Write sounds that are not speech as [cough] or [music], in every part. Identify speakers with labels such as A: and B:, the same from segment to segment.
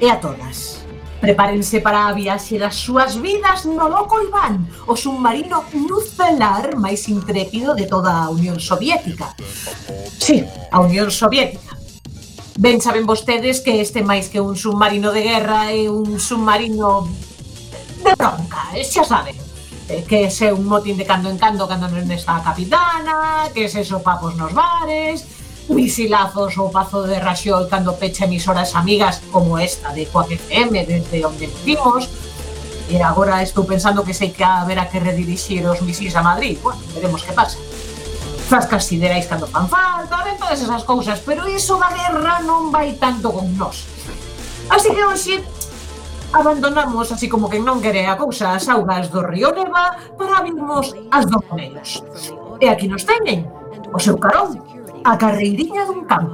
A: e a todas. Prepárense para a viaxe das súas vidas no Loco Iván, o submarino nucelar máis intrépido de toda a Unión Soviética. Sí, a Unión Soviética. Ben saben vostedes que este máis que un submarino de guerra é un submarino de bronca, eh, xa saben eh, que é un motín de cando en cando cando non está a capitana, que se sopapos nos bares, misilazos o Pazo de Raxiol cando pecha emisoras amigas como esta de Coac FM desde onde vivimos e agora estou pensando que sei que haberá que redirixir os misis a Madrid. Bueno, veremos que pasa. Zascas siderais cando fan falta ben todas esas cousas pero iso da guerra non vai tanto con nós. Así que hoxe abandonamos así como que non quere a cousa as augas do río Neva para virmos as dos E aquí nos teñen o seu carón a carreiriña dun can.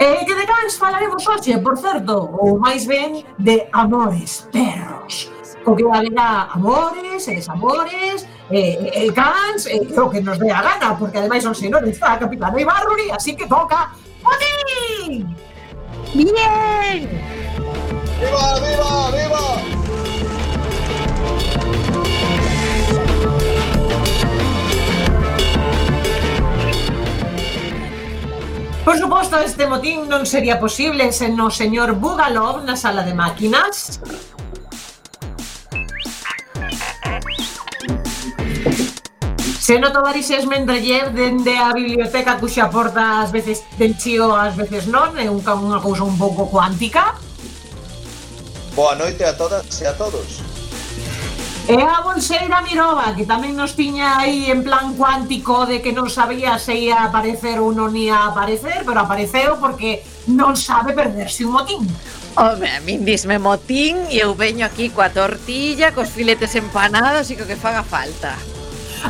A: E que de cans falaremos hoxe, por certo, ou máis ben de amores perros. O que haberá amores e desamores, eh, e cans, e o que nos dé a gana, porque ademais son está a capitana Ibarruri, así que toca ¡Potín!
B: ¡Bien!
C: ¡Viva, viva, viva!
A: Por suposto, este motín non sería posible sen o señor Bugalov na sala de máquinas. Se no tovarixes Mendrallev dende a biblioteca cuxa porta ás veces ten chío, ás veces non, é un, unha cousa un pouco cuántica.
C: Boa noite a todas e a todos.
A: E a Bolseira Mirova, que tamén nos tiña aí en plan cuántico de que non sabía se ia aparecer ou non ia aparecer, pero apareceu porque non sabe perderse un motín.
B: Home, a min disme motín e eu veño aquí coa tortilla, cos filetes empanados e co que faga falta.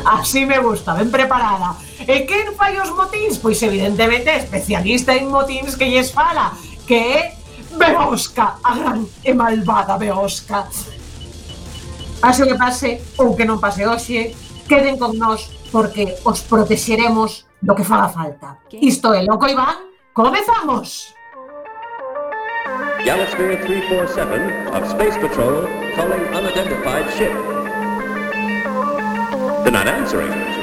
A: Así me gusta, ben preparada. E quen fai os motíns? Pois evidentemente especialista en motíns que lles fala, que é Beosca, a gran e malvada Beosca pase o que pase ou que non pase hoxe, queden con nós porque os protexeremos do que faga falta. Isto é Loco Iván, comezamos!
D: Yellow 347 of Space Patrol calling unidentified ship. They're not answering.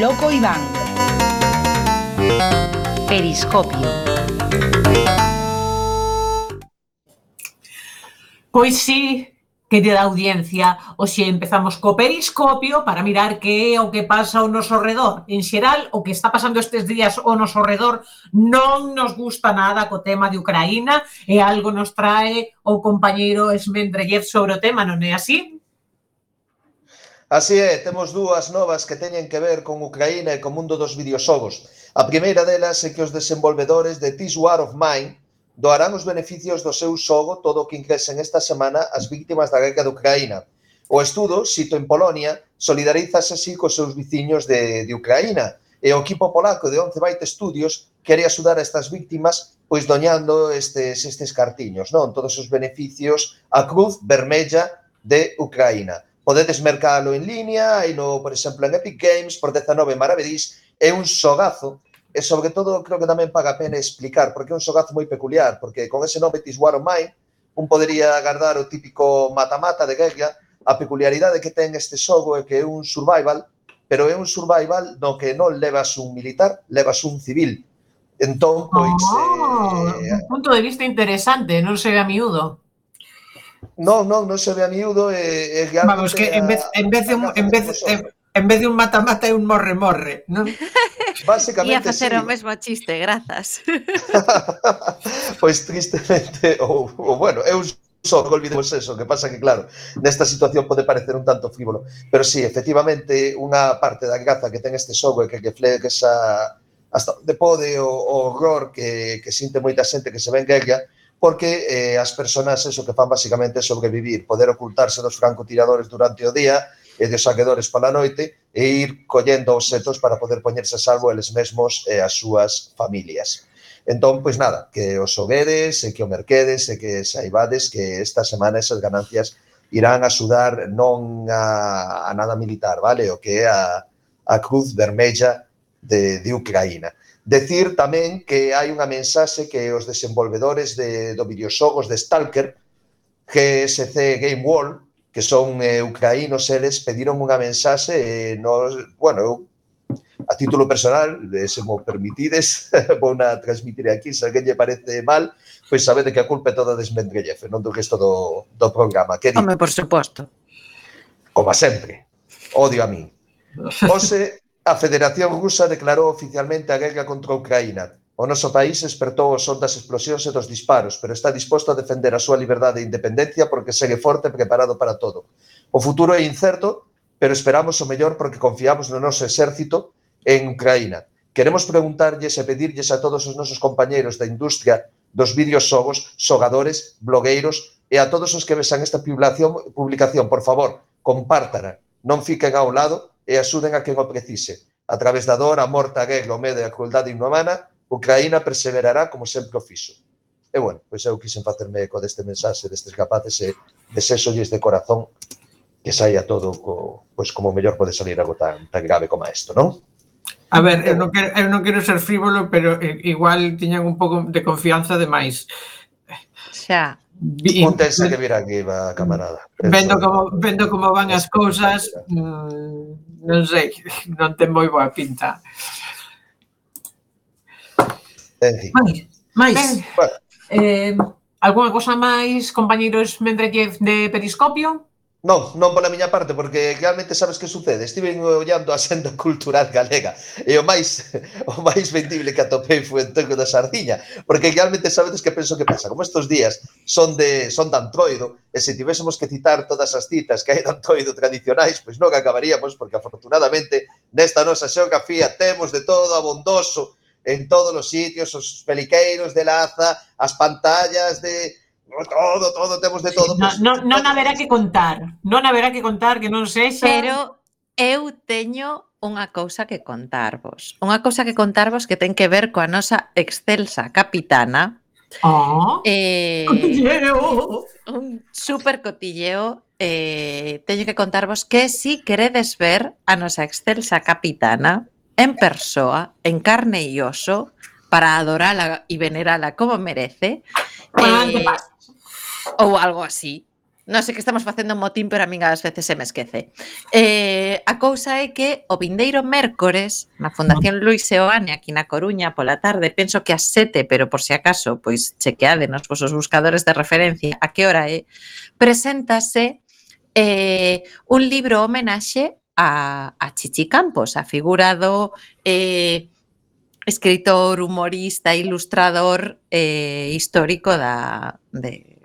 E: Loco Iván. Periscopio.
A: Pois sí, querida audiencia, hoxe empezamos co periscopio para mirar que é o que pasa ao noso redor. En xeral, o que está pasando estes días ao noso redor non nos gusta nada co tema de Ucraína e algo nos trae o compañeiro Esmendrellev sobre o tema, non é así?
C: Así é, temos dúas novas que teñen que ver con Ucraína e co mundo dos videoxogos. A primeira delas é que os desenvolvedores de This War of Mine doarán os beneficios do seu xogo todo o que ingresen esta semana as víctimas da guerra de Ucraína. O estudo, sito en Polonia, solidarízase así cos seus veciños de, de Ucraína e o equipo polaco de 11 Byte Studios quere axudar a estas víctimas pois doñando estes, estes cartiños, non? Todos os beneficios a Cruz Vermella de Ucraína. Podedes mercalo en línea e no, por exemplo, en Epic Games por 19 maravedís é un xogazo e sobre todo creo que tamén paga a pena explicar porque é un xogazo moi peculiar porque con ese nome Tis War of Mine un podería agardar o típico mata-mata de guerra, a peculiaridade que ten este xogo é que é un survival pero é un survival no que non levas un militar, levas un civil. Entón, pois...
A: Oh,
C: eh,
A: un punto de vista interesante, non sei a miúdo.
C: Non, non, non se ve a miúdo eh, eh, e, e
F: Vamos, que en vez, en vez de un, en vez, en, en vez de un mata-mata é un morre-morre, non? [laughs]
C: Básicamente, Ia
B: facer
C: sí. [laughs]
B: o mesmo chiste, grazas.
C: pois tristemente, ou, ou bueno, eu só olvidemos eso, que pasa que claro, nesta situación pode parecer un tanto frívolo, pero sí, efectivamente, unha parte da graza que ten este xogo é que que flegue esa hasta onde pode o, o horror que, que sinte moita xente que se ven guerra, porque eh, as persoas eso que fan basicamente é sobrevivir, poder ocultarse dos francotiradores durante o día e dos saquedores pola noite e ir collendo os setos para poder poñerse a salvo eles mesmos e as súas familias. Entón, pois nada, que os sobedes e que o merquedes e que saibades que esta semana esas ganancias irán a sudar non a, a nada militar, vale? O que é a, a cruz vermella de, de Ucraína. Decir tamén que hai unha mensaxe que os desenvolvedores de, do videoxogos de Stalker, GSC Game World, que son eh, ucraínos, eles pediron unha mensaxe, eh, nos, bueno, eu, a título personal, se mo permitides, [laughs] vou na transmitir aquí, se alguén lle parece mal, pois sabede que a culpa é toda de Smendrellev, non do resto do, do programa. Que
B: Home, por suposto.
C: Como sempre, odio a mí. Ose, A Federación Rusa declarou oficialmente a guerra contra Ucraína. O noso país despertou o son das explosións e dos disparos, pero está disposto a defender a súa liberdade e independencia porque segue forte e preparado para todo. O futuro é incerto, pero esperamos o mellor porque confiamos no noso exército en Ucraína. Queremos preguntarlles e pedirlles a todos os nosos compañeiros da industria dos videoxogos, xogadores, blogueiros e a todos os que vexan esta publicación, publicación por favor, compártala, non fiquen ao lado e axuden a quen o precise. A través da dor, a morta, a guerra, o medo e a crueldade inhumana, Ucraína perseverará como sempre o fixo. E, bueno, pois eu quixen facerme eco deste mensaxe destes capaces e desexolles de corazón que saia todo co, pois como mellor pode salir algo tan, tan grave como isto, non?
F: A ver, eu non quero, eu non quero ser frívolo, pero eh, igual tiñan un pouco de confianza demais.
B: Xa.
C: Pontense que vir aquí, va, camarada.
F: Vendo como, vendo como van as cousas, non sei, [laughs] non ten moi boa pinta.
C: En
A: Mais, mais.
F: Ben.
A: Eh, ehm, alguna cosa máis, compañeiros Mendreyev de Periscopio?
C: Non, non pola miña parte, porque realmente sabes que sucede. Estive ollando a senda cultural galega e o máis [laughs] o máis vendible que atopei foi o Toco da Sardiña, porque realmente sabedes que penso que pasa. Como estes días son de son de Antroido, e se tivésemos que citar todas as citas que hai de Antroido tradicionais, pois non acabaríamos, porque afortunadamente nesta nosa xeografía temos de todo abondoso en todos os sitios, os peliqueiros de laza, as pantallas de todo, todo, temos de todo. Pues,
A: non, non,
C: non
A: haberá que contar, non haberá que contar que non sexa...
B: Pero eu teño unha cousa que contarvos. Unha cousa que contarvos que ten que ver coa nosa excelsa capitana.
A: Oh,
B: eh,
A: cotilleo.
B: Un super cotilleo. Eh, teño que contarvos que si queredes ver a nosa excelsa capitana en persoa, en carne e oso, para adorala e venerala como merece, eh, ou algo así. Non sei que estamos facendo un motín, pero a min ás veces se me esquece. Eh, a cousa é que o vindeiro mércores na Fundación Luis Seoane aquí na Coruña pola tarde, penso que ás sete, pero por si acaso, pois chequeade nos vosos buscadores de referencia a que hora é, preséntase eh, un libro homenaxe a, a Chichi Campos, a figura do eh, escritor, humorista, ilustrador eh, histórico da, de,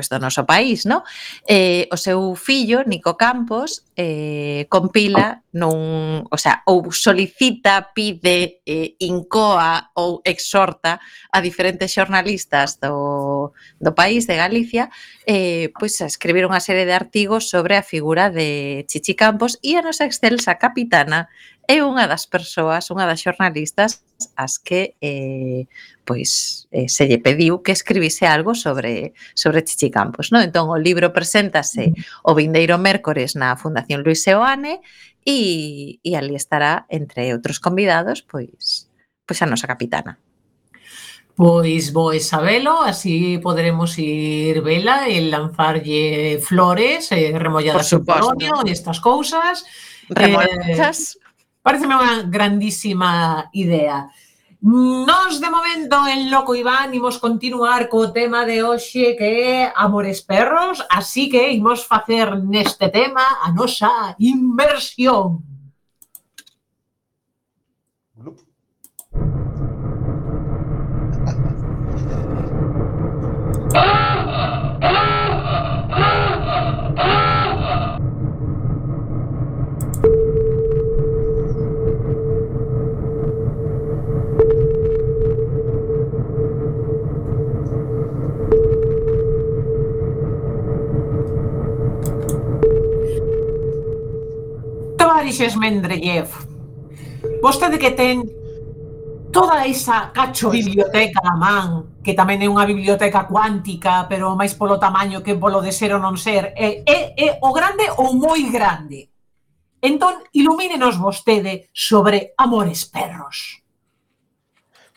B: pues, do noso país, no? Eh, o seu fillo, Nico Campos, eh, compila nun, o sea, ou solicita, pide, eh, incoa ou exhorta a diferentes xornalistas do, do país, de Galicia, eh, pois a escribir unha serie de artigos sobre a figura de Chichi Campos e a nosa excelsa capitana é unha das persoas, unha das xornalistas as que eh, pois eh, se lle pediu que escribise algo sobre sobre Chichi Campos, non? Entón o libro preséntase o vindeiro mércores na Fundación Luis Seoane e, e ali estará entre outros convidados pois pois a nosa capitana.
A: Pois vou sabelo, así poderemos ir vela e lanzarlle flores, eh, remolladas
B: de
A: colonia, estas cousas.
B: Remolachas.
A: Eh, Pareceme unha grandísima idea. Nos, de momento, en Loco Iván, imos continuar co tema de hoxe que é Amores Perros, así que imos facer neste tema a nosa inversión.
C: Ah! [laughs]
A: Andrés Mendeleev. Vostede que ten toda esa cacho biblioteca a man, que tamén é unha biblioteca cuántica, pero máis polo tamaño que polo de ser ou non ser, é, é, é o grande ou moi grande. Entón, ilumínenos vostede sobre amores perros.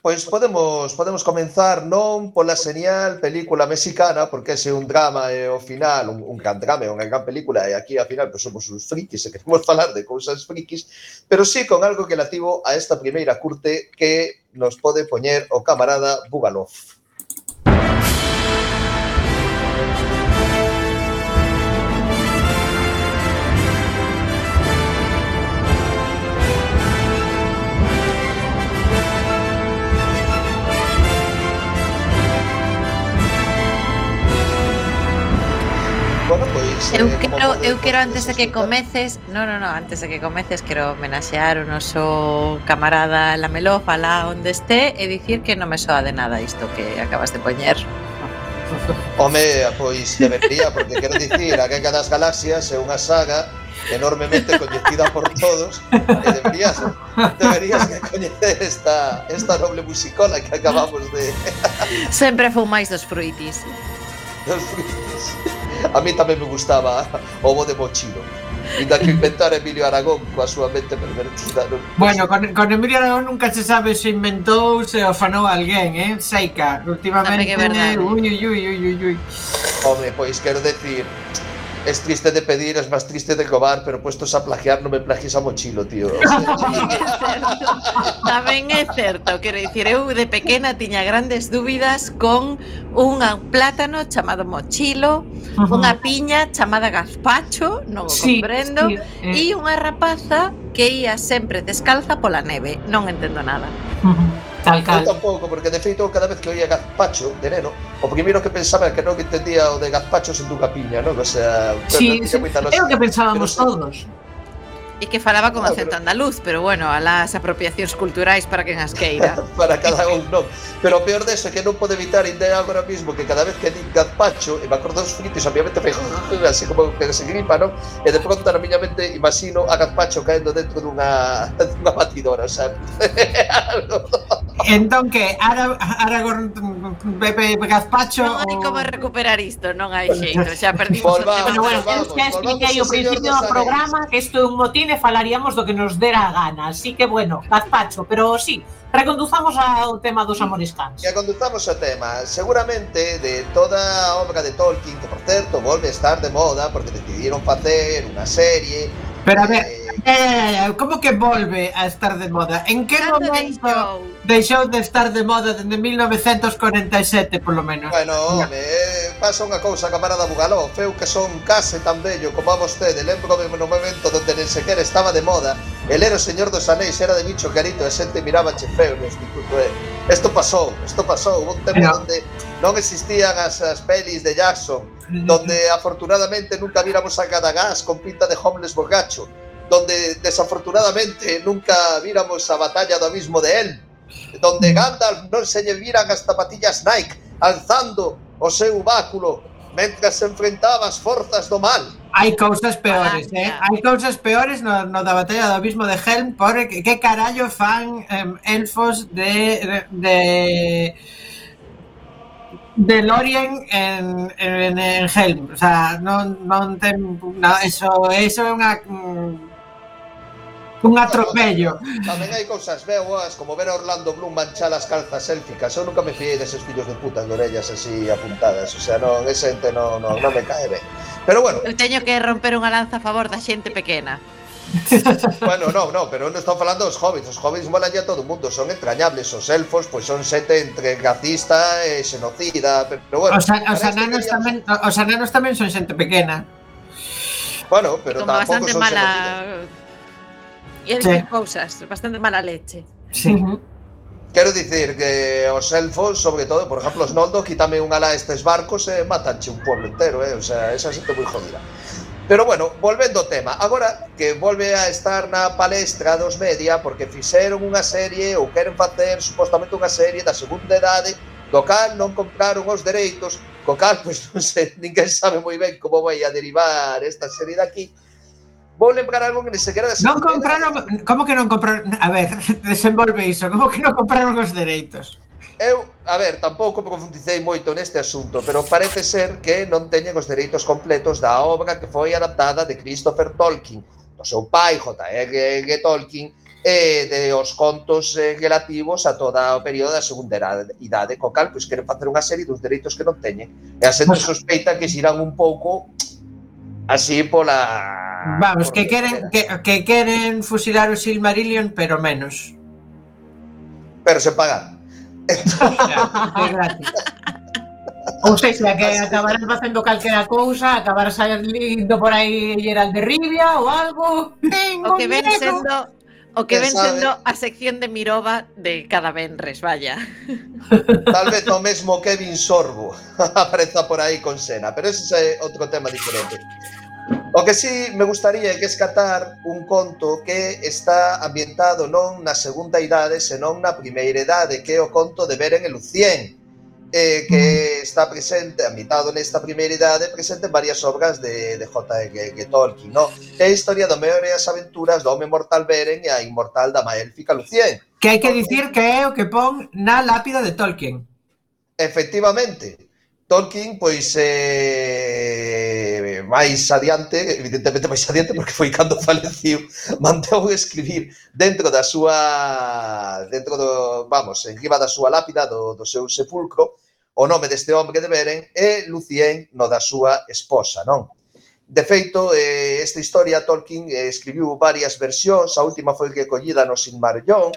C: Pois podemos podemos comenzar non pola señal película mexicana, porque ese é un drama e ao final un, un gran drama, unha gran película e aquí ao final pois, somos uns frikis e queremos [laughs] falar de cousas frikis, pero sí con algo que relativo a esta primeira curte que nos pode poñer o camarada Bugalov. bueno, pois...
B: Eu quero, eu quero antes de que comeces, no, no, no, antes de que comeces quero homenaxear o noso camarada Lameló, fala onde este e dicir que non me soa de nada isto que acabas de poñer. [laughs]
C: Home, pois debería, porque quero dicir, a Guerra das Galaxias é unha saga enormemente coñecida por todos e deberías, deberías que coñecer esta, esta noble musicola que acabamos de...
B: Sempre fumais dos fruitis. [laughs]
C: Dos fruitis. [laughs] a mí tamén me gustaba o bo de mochilo. Inda que inventara Emilio Aragón coa súa mente pervertida. Non?
F: Bueno, con, con Emilio Aragón nunca se sabe se inventou se o fanou alguén, eh? Seica, últimamente... Ui, ui, ui, ui, ui.
C: Home, pois quero decir, es triste de pedir, es máis triste de cobar, pero puestos a plagiar non me plagies a mochilo, tío. [laughs]
B: Tamén é certo, quero dicir, eu de pequena tiña grandes dúbidas con un plátano chamado mochilo, unha piña chamada gazpacho, non o
A: Sí,
B: comprendo,
A: sí, eh.
B: e unha rapaza que ia sempre descalza pola neve, non entendo nada.
A: Ujú, Tal cal.
C: Eu tampouco, porque de feito cada vez que oía gazpacho de neno, o primeiro que pensaba é que non entendía o de gazpacho sen dunha piña, non? O sea,
A: sí, sí. é o que pensábamos todos.
B: Sei, E que falaba con
C: no,
B: acento
C: pero...
B: andaluz, pero bueno, alás apropiacións culturais para quen as queira. [laughs]
C: para cada un non. Pero o peor deso é que non pode evitar ainda agora mismo que cada vez que di gazpacho, e me acordo dos fritos, obviamente fai así como que se gripa, non? E de pronto na miña mente imagino a gazpacho caendo dentro dunha, [laughs] dunha batidora, sabe? [laughs]
F: Entón que Ara, Aragorn bebe gazpacho
B: Non hai como recuperar isto, non hai xeito, xa perdimos
C: volvamos, o
B: tema.
A: Bueno, bueno,
C: volvamos,
A: que expliquei
C: o
A: principio do ¿eh? programa que isto é un motín e falaríamos do que nos dera a gana. Así que, bueno, gazpacho. Pero sí, reconduzamos ao tema dos amores cans.
C: Reconduzamos o tema. Seguramente de toda a obra de Tolkien, que por certo volve a estar de moda porque decidiron facer unha serie
F: Pero a ver,
C: eh,
F: como que volve a estar de moda? En que
B: Cando
F: momento
B: deixou?
F: deixou de estar de moda dende 1947, polo menos?
C: Bueno, home, eh, pasa unha cousa, camarada Bugaló Feu que son case tan bello como a vostede Lembro me no momento donde nen sequer estaba de moda El era o señor dos anéis, era de bicho carito E xente miraba che feo no instituto eh. Esto pasou, esto pasou Hubo un tempo
F: Pero...
C: onde non existían as, as pelis de Jackson donde afortunadamente nunca víramos a Gadagás con pinta de homeless borracho, donde desafortunadamente nunca víramos a batalla do abismo de Helm, donde Gandalf non se lle viran as zapatillas Nike alzando o seu báculo mentras se enfrentaba as forzas do mal.
F: Hai cousas peores, eh? Hai cousas peores no, no da batalla do abismo de Helm por que, que carallo fan em, elfos de de de Lorien en, en, en Helm, o sea, non, non ten na, eso, eso é unha un atropello.
C: Tamén hai cousas beboas, como ver a Orlando Bloom manchar as calzas élficas. Eu nunca me fiei deses fillos de putas de orellas así apuntadas. O sea, non, esa ente non, non, non me cae ben. Pero bueno.
B: Eu teño que romper unha lanza a favor da xente pequena. [laughs]
C: bueno, no, no, pero non estou falando dos hobbits Os hobbits molan a todo o mundo, son entrañables Os elfos, pois son sete entre racista e xenocida pero bueno,
F: Os, os ananos, tamén, os ananos tamén son xente pequena
C: Bueno, pero tampouco son
B: mala... xenocida E
F: sí.
B: cousas, bastante mala leche
F: Sí.
C: Quero dicir que os elfos, sobre todo, por exemplo, os noldos, quítame un ala a estes barcos e eh, matanche un pueblo entero, eh? O sea, esa xente moi jodida. Pero bueno, volvendo ao tema, agora que volve a estar na palestra dos media porque fixeron unha serie ou queren facer supostamente unha serie da segunda edade do cal non compraron os dereitos, co cal pois non sei, [laughs] ninguén sabe moi ben como vai a derivar esta serie daqui. Vou lembrar algo que ni sequera da
F: Non compraron, edade. como que non compraron? A ver, [laughs] desenvolve iso, como que non compraron os dereitos?
C: Eu a ver, tampouco profundicei moito neste asunto, pero parece ser que non teñen os dereitos completos da obra que foi adaptada de Christopher Tolkien, do seu pai, J.R.R. Tolkien, e de os contos eh, relativos a toda o período da segunda idade, co cal, pois queren facer unha serie dos dereitos que non teñen. E a xente sospeita que xirán un pouco así pola...
F: Vamos, que queren, que, que queren fusilar o Silmarillion, pero menos.
C: Pero se
F: pagan.
A: Ou seja, que acabarás facendo calquera cousa, acabarás salindo por aí Gerald de Rivia ou algo.
B: o que ven sendo O que ven sendo a sección de Mirova de cada venres, vaya.
C: Tal vez o mesmo Kevin Sorbo [laughs] apareza por aí con Sena, pero ese é outro tema diferente. O que sí me gustaría é que escatar un conto que está ambientado non na segunda idade, senón na primeira idade, que é o conto de Beren e Lucien, eh, que está presente, ambientado nesta primeira idade, presente en varias obras de, de J.R.R. Tolkien, no? que é a historia do maior e as aventuras do home mortal Beren e a inmortal dama élfica Lucien.
F: Que hai que dicir que é o que pon na lápida de Tolkien.
C: Efectivamente. Tolkien, pois, eh, máis adiante, evidentemente máis adiante, porque foi cando faleciu, [laughs] mandou escribir dentro da súa, dentro do, vamos, enriba da súa lápida, do, do seu sepulcro, o nome deste hombre de Beren e Lucien no da súa esposa, non? De feito, eh, esta historia Tolkien eh, escribiu varias versións, a última foi recollida no Silmarillón,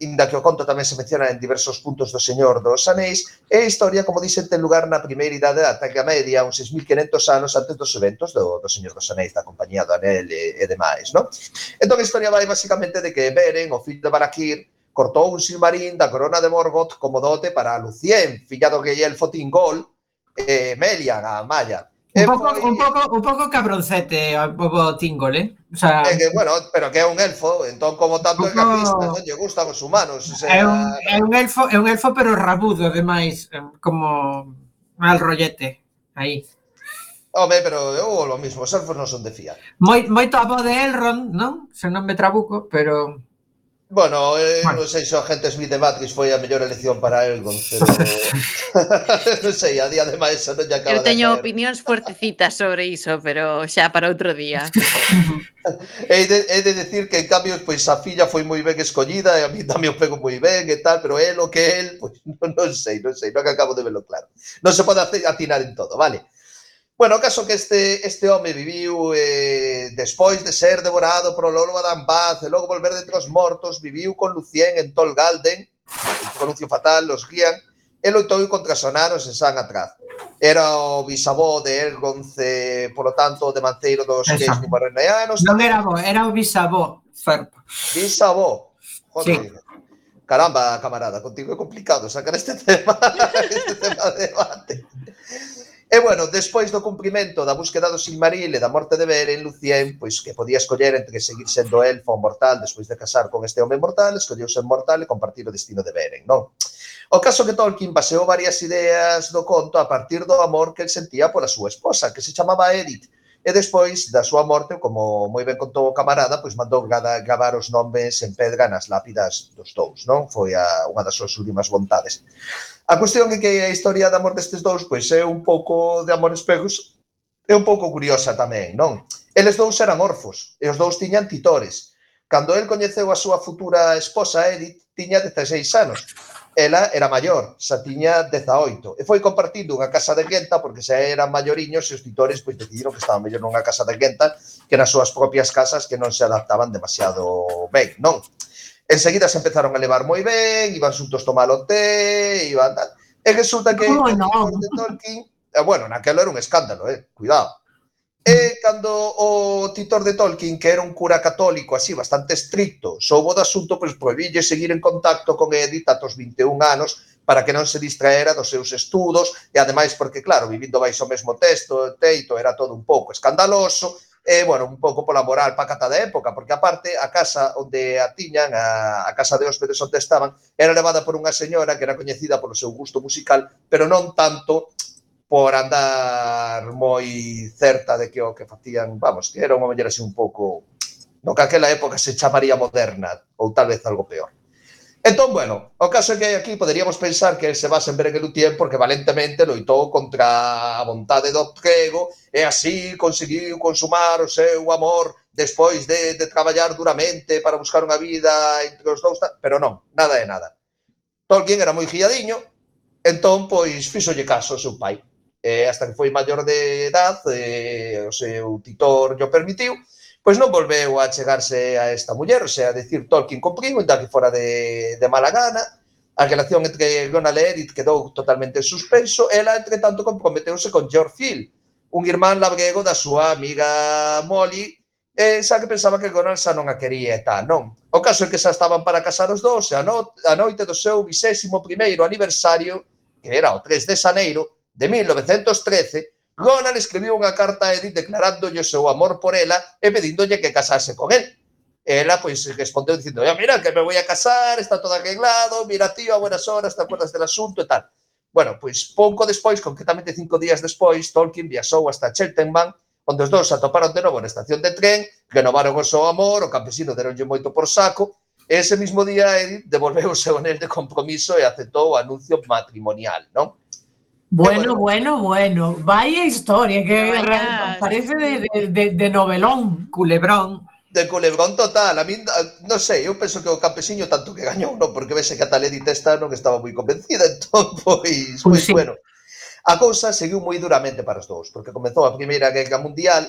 C: inda que o conto tamén se menciona en diversos puntos do Señor dos Anéis, e a historia, como dicen, ten lugar na primeira idade da Taca Media, uns 6.500 anos antes dos eventos do, do Señor dos Anéis, da compañía do Anel e, e demais, no? Entón, a historia vai basicamente de que Beren, o fillo de Barakir, cortou un Silmarín da corona de Morgoth como dote para Lucien, filla do é elfo Tingol, e Melian, a Maya,
F: Eh,
C: un
F: poco,
C: foi...
F: un pouco, un pouco cabroncete o bobo Tingle, eh? O sea,
C: é que, bueno, pero que é un elfo, entón como tanto poco...
F: é
C: capista, non lle gustan os humanos. O sea,
F: é, un, é, un elfo, é un elfo pero rabudo, ademais, eh, como mal rollete, aí.
C: Home, pero eu lo mismo, os elfos non son de fiar.
F: Moi, moito a voz de Elrond, non? Se non me trabuco, pero...
C: Bueno, eh,
F: bueno.
C: non sei se o agente Smith de Matrix foi a mellor elección para Elgon, pero [laughs] [laughs] non sei, a día de máis non lle acaba
B: Eu teño
C: de caer.
B: opinións fuertecitas sobre iso, pero xa para outro día. [laughs]
C: he, de, he de decir que en cambio pois a filla foi moi ben escollida e a mí tamén pego moi ben e tal, pero el o que el, pois non, non sei, non sei, non acabo de verlo claro. Non se pode hacer, atinar en todo, vale? Bueno, o caso que este, este home viviu eh, despois de ser devorado polo lobo Adambaz e logo volver dentre os mortos, viviu con Lucien en Tol Galden, con Lucio fatal, los guían, e loitou contra Sonaros en San Atraz. Era o bisavó de Ergonce, polo tanto, de Manceiro dos Queis Cumarreneanos.
F: Non era bo, era o bisavó, Ferpa.
C: Bisavó. Joder, sí. Caramba, camarada, contigo é complicado sacar este [laughs] tema, este tema de debate. E bueno, despois do cumprimento da búsqueda do Silmaril e da morte de Beren, Lucien, pois que podía escoller entre seguir sendo elfo ou mortal despois de casar con este home mortal, escolleu ser mortal e compartir o destino de Beren, non? O caso que Tolkien baseou varias ideas do conto a partir do amor que el sentía pola súa esposa, que se chamaba Edith, E despois da súa morte, como moi ben contou o camarada, pois mandou gravar os nomes en pedra nas lápidas dos dous, non? Foi a, unha das súas últimas vontades. A cuestión é que a historia da morte destes dous pois é un pouco de amor espegos, é un pouco curiosa tamén, non? Eles dous eran orfos e os dous tiñan titores. Cando el coñeceu a súa futura esposa, Edith, tiña 16 anos ela era maior, xa tiña 18, e foi compartindo unha casa de guenta, porque xa eran maioriños e os titores pois, decidiron que estaban mellor nunha casa de guenta que nas súas propias casas que non se adaptaban demasiado ben, non? Enseguida se empezaron a levar moi ben, iban xuntos tomar o té, iban... E resulta que...
A: Oh,
C: no. [laughs] de Tolkien, eh, bueno, naquelo era un escándalo, eh? Cuidado E cando o titor de Tolkien, que era un cura católico así bastante estricto, soubo do asunto, pois prohibille seguir en contacto con Edith atos 21 anos para que non se distraera dos seus estudos e ademais porque, claro, vivindo baixo o mesmo texto, teito, era todo un pouco escandaloso e, bueno, un pouco pola moral pacata da época, porque aparte a casa onde a tiñan, a, a casa de hóspedes onde estaban, era levada por unha señora que era coñecida polo seu gusto musical, pero non tanto por andar moi certa de que o que facían, vamos, que era unha muller así un pouco no que aquela época se chamaría moderna, ou tal vez algo peor. Entón, bueno, o caso é que aquí poderíamos pensar que se basa en Berenguelutien porque valentemente loitou contra a vontade do Prego e así conseguiu consumar o seu amor despois de, de traballar duramente para buscar unha vida entre os dous, pero non, nada é nada. Tolkien era moi guiadiño, entón, pois, fixolle caso ao seu pai eh, hasta que foi maior de edad, eh, o seu titor o permitiu, pois non volveu a chegarse a esta muller, o sea, a decir Tolkien compriu, inda que fora de, de mala gana, a relación entre Gonal e Edith quedou totalmente suspenso, ela, entre tanto, comprometeuse con George Hill, un irmán labrego da súa amiga Molly, e xa que pensaba que Gonal xa non a quería e tal, non. O caso é que xa estaban para casar os dous, e a, no, a noite do seu 21º aniversario, que era o 3 de xaneiro, de 1913, Ronald escribiu unha carta a Edith declarándolle o seu amor por ela e pedíndolle que casase con él. Ela, pois, respondeu dicindo, mira, que me voy a casar, está todo arreglado, mira, tío, a buenas horas, te acuerdas del asunto e tal. Bueno, pois pouco despois, concretamente cinco días despois, Tolkien viaxou hasta Cheltenham, onde os dous atoparon de novo na estación de tren, renovaron o seu amor, o campesino deronlle moito por saco, e ese mismo día Edith devolveu [laughs] o seu anel de compromiso e aceptou o anuncio matrimonial, non?
A: Bueno,
C: bueno,
A: bueno. Vaya historia, que
B: Vaya,
A: parece de, de, de, de, novelón,
F: culebrón.
C: De culebrón total. A mí, no sei, eu penso que o campesiño tanto que gañou, non? Porque vese que a tal Edith esta non estaba moi convencida, [laughs] entón, pois, pois,
A: pois sí.
C: bueno. A cousa seguiu moi duramente para os dous, porque comezou a Primeira Guerra Mundial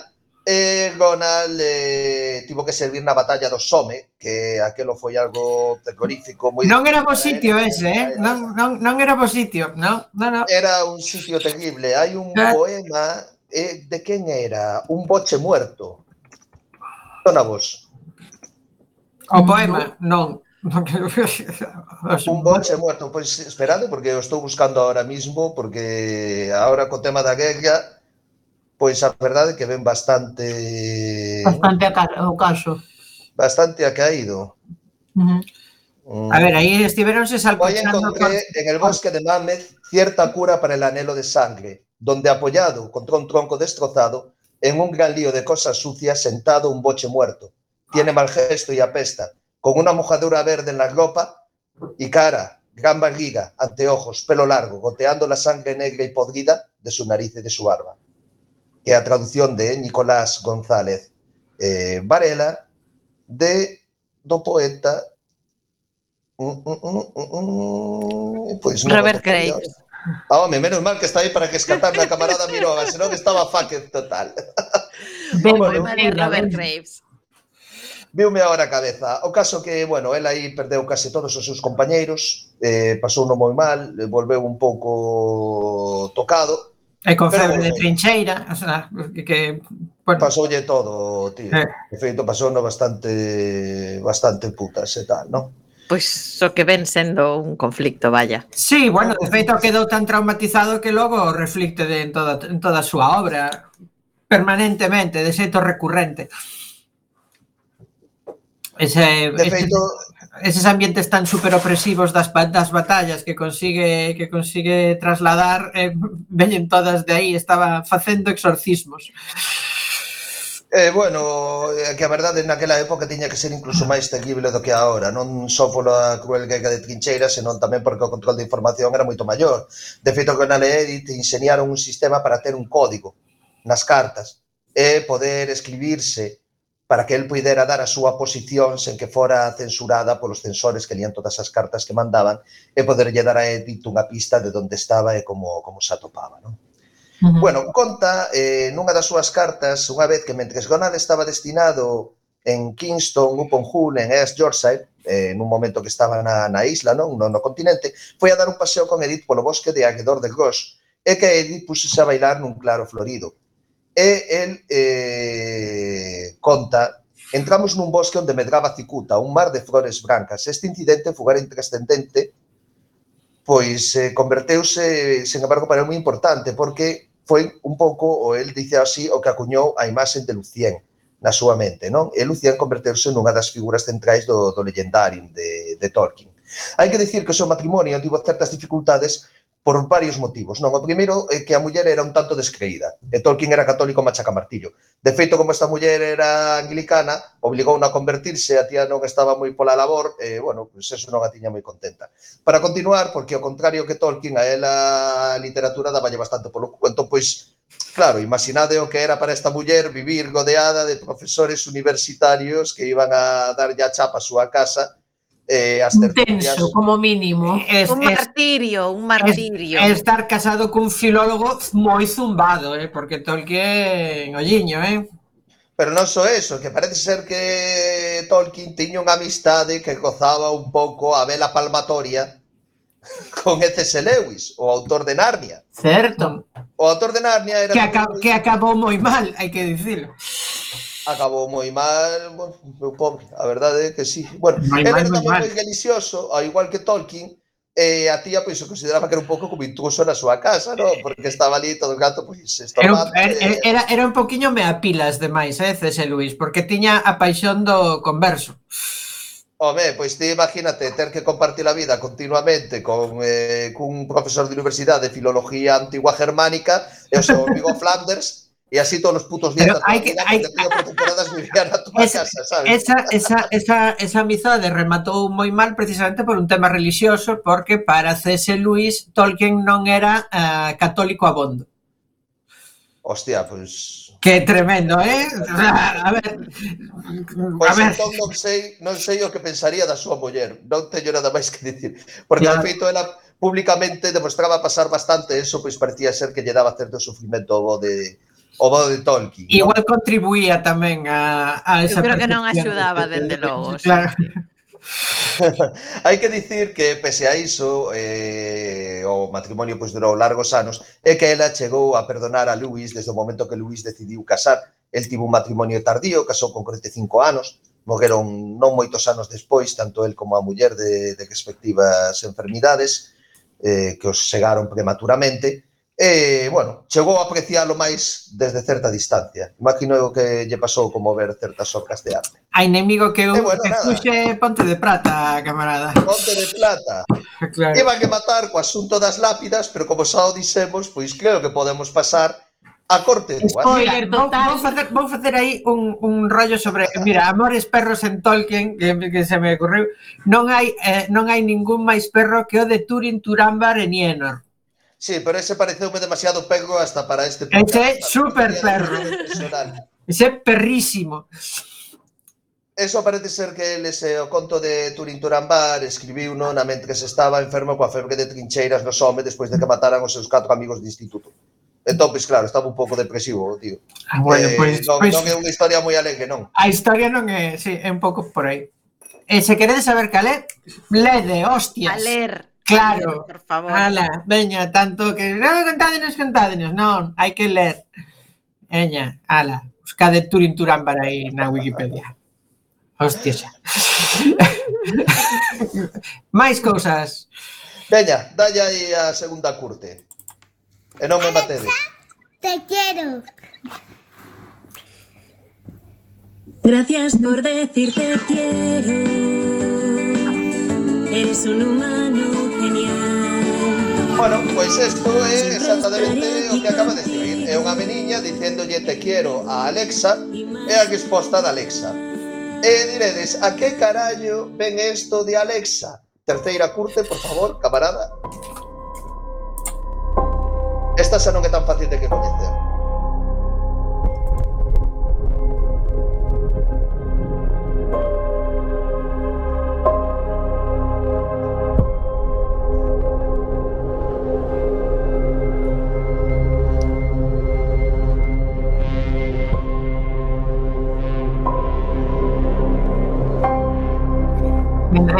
C: E Ronald eh, tivo que servir na batalla do Somme, que aquelo foi algo terrorífico. Moi
F: non era bo
C: eh,
F: sitio
C: era,
F: ese, eh?
C: Era...
F: Non, non, non era bo sitio, non, non, non.
C: Era un sitio terrible. Hai un
F: ah.
C: poema eh, de quen era? Un boche muerto. Dona vos.
F: O poema, non.
C: un boche muerto. Pois esperade, porque o estou buscando ahora mismo, porque ahora co tema da guerra pois a verdade é que ven bastante
A: Bastante a o caso.
C: bastante acaído.
A: Ujú.
C: Mm.
F: A ver, aí estiveronse
C: Hoy
F: salpochando
C: encontré en el bosque de Mammoth cierta cura para el anhelo de sangre, donde apoyado contra un tronco destrozado, en un gran lío de cosas sucias, sentado un boche muerto. Tiene mal gesto y apesta, con una mojadura verde en la ropa y cara, gran barriga, anteojos, pelo largo, goteando la sangre negra y podrida de su nariz y de su barba. que é a traducción de Nicolás González eh, Varela de do poeta mm, mm, mm, mm, mm pois non
B: Robert Gray.
C: Ah, home, menos mal que está aí para que escatarme a camarada Miroga, senón que estaba fucked total. [laughs]
A: Ben,
C: bueno,
B: de Robert Graves.
C: Viume agora a cabeza. O caso que, bueno, ela aí perdeu case todos os seus compañeiros, eh, pasou no moi mal, volveu un pouco tocado,
F: E con
C: Pero,
F: febre de trincheira, o sea, que, que bueno.
C: pasoulle todo, tío.
F: Eh.
C: De feito, pasou no bastante bastante putas e tal, non?
B: Pois pues, o que ven sendo un conflicto, vaya.
F: Sí, bueno, de feito quedou tan traumatizado que logo reflicte de, en, toda, en toda a súa obra permanentemente, de xeito recurrente. Ese,
C: de feito, ese
F: eses ambientes tan super opresivos das, das batallas que consigue que consigue trasladar eh, [laughs] veñen todas de aí, estaba facendo exorcismos.
C: Eh, bueno, eh, que a verdade naquela época tiña que ser incluso máis terrible do que agora, non só pola cruel guerra de trincheiras, senón tamén porque o control de información era moito maior. De feito, que na lei enseñaron un sistema para ter un código nas cartas e poder escribirse para que el puidera dar a súa posición sen que fora censurada polos censores que lían todas as cartas que mandaban e poderlle dar a Edith unha pista de onde estaba e como, como se atopaba. Non?
F: Uh -huh.
C: Bueno, conta eh, nunha das súas cartas unha vez que mentres Gonal estaba destinado en Kingston, upon Hull, en East Yorkshire, eh, nun momento que estaba na, na isla, non? No, no continente, foi a dar un paseo con Edith polo bosque de Aguedor de Gosh, e que Edith pusese a bailar nun claro florido e el eh, conta Entramos nun bosque onde medraba cicuta, un mar de flores brancas. Este incidente fugara intrascendente, pois eh, converteuse, sen embargo, para moi importante, porque foi un pouco, o el dice así, o que acuñou a imaxe de Lucien na súa mente, non? E Lucien converteuse nunha das figuras centrais do, do legendarium de, de Tolkien. Hai que dicir que o seu matrimonio tivo certas dificultades por varios motivos. Non, o primeiro é que a muller era un tanto descreída, e Tolkien era católico machaca martillo. De feito, como esta muller era anglicana, obligou a convertirse, a tía non estaba moi pola labor, e, bueno, pues eso non a tiña moi contenta. Para continuar, porque ao contrario que Tolkien, a ela a literatura daballe bastante polo cu, entón, pois, Claro, imaginade o que era para esta muller vivir godeada de profesores universitarios que iban a darlle a chapa a súa casa eh, as tertulias...
A: Intenso, como mínimo.
F: Es,
B: un martirio, un martirio.
F: Es, estar casado cun filólogo moi zumbado, eh, porque Tolkien, olliño, eh?
C: Pero non só eso, que parece ser que Tolkien tiña unha amistade que gozaba un pouco a vela palmatoria [laughs] con E.C.S. Lewis, o autor de Narnia.
F: Certo.
C: O autor de Narnia era...
F: Que, acab que acabou moi mal, hai que dicilo
C: acabou moi mal, bueno, meu pobre, a verdade é que sí. Bueno, era
F: no
C: tamén moi religioso, ao igual que Tolkien, e eh, a tía pois pues, o consideraba que era un pouco como intruso na súa casa, no? porque estaba ali todo o gato pois
F: pues, estomado.
C: Era,
F: era,
C: eh.
F: era, era un poquinho me apilas demais, eh, C.S. Luis, porque tiña a paixón do converso.
C: Home, pois ti imagínate ter que compartir a vida continuamente con eh, cun profesor de universidade de filología antigua germánica e o seu amigo [laughs] Flanders Y así todos los putos días.
F: Pero
C: hay
F: que,
C: hay, a
F: esa,
C: casa, ¿sabes?
F: Esa, esa, esa, esa amizade rematou moi mal precisamente por un tema religioso, porque para C.S. Luis Tolkien non era uh, católico abondo.
C: Hostia, pois... Pues...
F: Que tremendo, eh? A ver...
C: Pois pues, a
F: ver.
C: entón non sei, non sei o que pensaría da súa muller. Non teño nada máis que dicir. Porque,
F: claro.
C: de feito, ela públicamente demostraba pasar bastante eso, pois parecía ser que lle daba certo sufrimento ao de, o bo de Tolkien.
F: Igual no? contribuía tamén a, a esa
B: Eu creo que non axudaba, dende logo. [laughs]
F: Claro. [laughs]
C: Hai que dicir que, pese a iso, eh, o matrimonio pois, durou largos anos e que ela chegou a perdonar a Luis desde o momento que Luis decidiu casar. El tivo un matrimonio tardío, casou con 45 anos, morreron non moitos anos despois, tanto el como a muller de, de respectivas enfermidades, eh, que os chegaron prematuramente, E, bueno, chegou a apreciálo máis desde certa distancia. Imagino que lle pasou como ver certas obras de arte.
F: A inimigo que,
C: e, bueno,
F: que fuxe Ponte de Plata, camarada.
C: Ponte de Plata. [laughs]
F: Claro.
C: Iba que matar co asunto das lápidas, pero como xa o dixemos, pois creo que podemos pasar a corte do
A: Spoiler
F: vou, vou, facer, vou facer aí un, un rollo sobre, mira, Amores perros en Tolkien, que, que se me ocorreu, non hai eh, non hai ningún máis perro que o de Turin, Turambar e Nienor
C: Sí, pero ese pareceume demasiado perro hasta para este podcast.
F: Ese é super perro. Ese perrísimo.
C: Eso parece ser que el ese eh, o conto de Turin Turambar escribiu no na mente que se estaba enfermo coa febre de trincheiras no Somme despois de que mataran os seus catro amigos de instituto. Entón, pois claro, estaba un pouco depresivo, tío.
F: Ah, bueno,
C: eh,
F: pois,
C: non,
F: pois,
C: non é unha historia moi alegre, non?
F: A historia non é, sí, é un pouco por aí. E se queredes saber cal é, lede, hostias.
B: A ler.
F: Claro.
B: Por favor.
F: Ala, veña, tanto que non contádenos, contádenos, non, hai que ler. Veña, ala, buscade Turin Turán para aí na Wikipedia. Hostia xa. [laughs] Máis cousas.
C: Veña, dalle aí a segunda curte. E non me matedes.
G: Te quero.
H: Gracias por decirte quiero. Eres un humano genial.
C: Bueno, pois pues isto é exactamente o que acaba de escribir. É unha meniña dicéndolle te quiero a Alexa e a resposta de Alexa. E diredes, a que carallo ven isto de Alexa? Terceira curte, por favor, camarada. Esta xa non é tan fácil de que coñecer.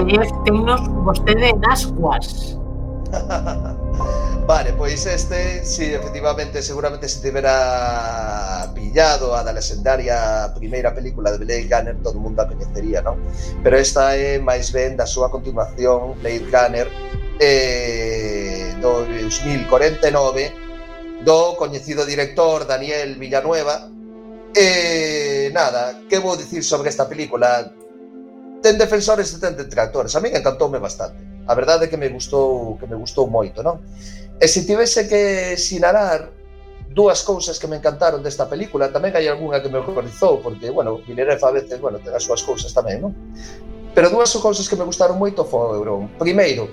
A: taller tenos vostede en Ascuas. [laughs]
C: Vale, pois este, si sí, efectivamente, seguramente se tivera pillado a da legendaria primeira película de Blade Runner, todo mundo a coñecería, non? Pero esta é máis ben da súa continuación, Blade Runner, eh, do 2049, do coñecido director Daniel Villanueva. Eh, nada, que vou dicir sobre esta película? ten defensores e ten detractores. A min encantoume bastante. A verdade é que me gustou que me gustou moito, non? E se tivese que sinalar dúas cousas que me encantaron desta película, tamén hai algunha que me horrorizou, porque, bueno, Villeneuve a veces, bueno, ten as súas cousas tamén, non? Pero dúas cousas que me gustaron moito foron, primeiro,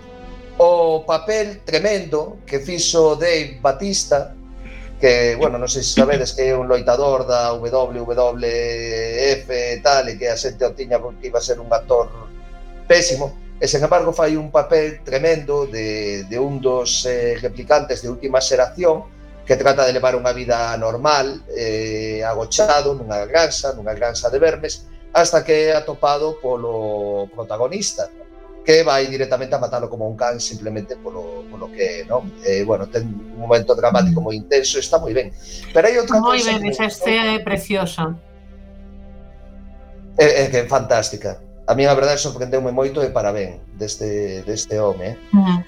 C: o papel tremendo que fixo Dave Batista que, bueno, non sei se sabedes que é un loitador da WWF e tal, e que a xente o tiña porque iba a ser un actor pésimo, e sen embargo fai un papel tremendo de, de un dos eh, replicantes de última xeración que trata de levar unha vida normal, eh, agochado nunha granxa, nunha granxa de vermes, hasta que é atopado polo protagonista, que vai directamente a matalo como un can simplemente polo, polo que é, non? Eh, bueno, ten un momento dramático moi intenso, está moi ben. Pero hai outra
A: moi ben, esa escena é preciosa.
C: É, é que é fantástica. A mí a verdade sorprendeume moito e parabén deste deste home, eh? Uh -huh.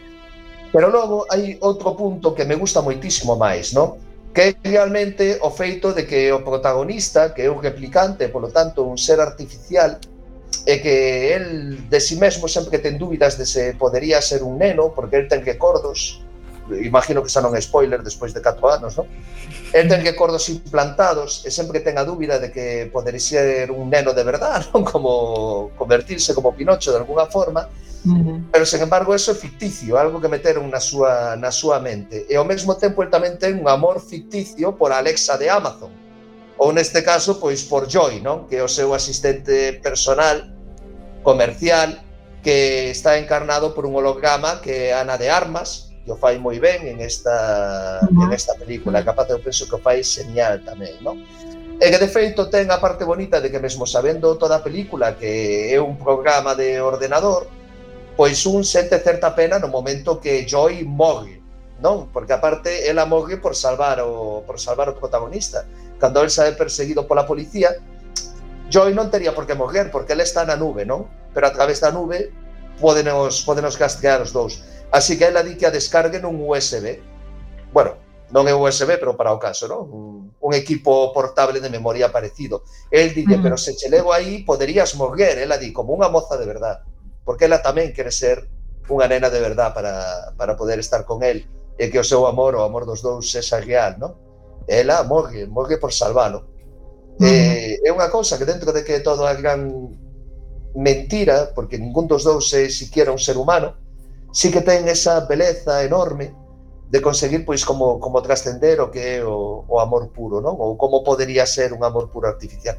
C: Pero logo hai outro punto que me gusta moitísimo máis, non? que é realmente o feito de que o protagonista, que é un replicante, polo tanto un ser artificial, e que el de si sí mesmo sempre que ten dúbidas de se podería ser un neno, porque el ten recordos, imagino que xa non é spoiler despois de 4 anos, non? El ten recordos implantados e sempre que ten a dúbida de que podería ser un neno de verdad, non? [laughs] Como convertirse como Pinocho de alguna forma, pero sen embargo eso é ficticio, algo que meteron na súa, na súa mente. E ao mesmo tempo el tamén ten un amor ficticio por Alexa de Amazon, ou neste caso pois por Joy, non? Que é o seu asistente personal comercial que está encarnado por un holograma que é Ana de Armas, que o fai moi ben en esta en esta película, capaz eu penso que o fai señal tamén, non? E que de feito ten a parte bonita de que mesmo sabendo toda a película que é un programa de ordenador, pois un sente certa pena no momento que Joy morre, non? Porque aparte ela morre por salvar o por salvar o protagonista cando el sae perseguido pola policía, Joy non tería por que morrer, porque el está na nube, non? Pero a través da nube podenos, podenos gasquear os dous. Así que ela di que a descargue nun USB. Bueno, non é USB, pero para o caso, non? Un, un equipo portable de memoria parecido. El dille,
A: mm.
C: pero se che levo aí, poderías morrer, ela di, como unha moza de verdad. Porque ela tamén quere ser unha nena de verdad para, para poder estar con el e que o seu amor, o amor dos dous, sexa real, non? ela morre, morre por salvalo. Eh, é unha cousa que dentro de que todo é gran mentira, porque ningún dos dous é siquiera un ser humano, sí que ten esa beleza enorme de conseguir pois como como trascender o que é o, o amor puro, non? Ou como podería ser un amor puro artificial.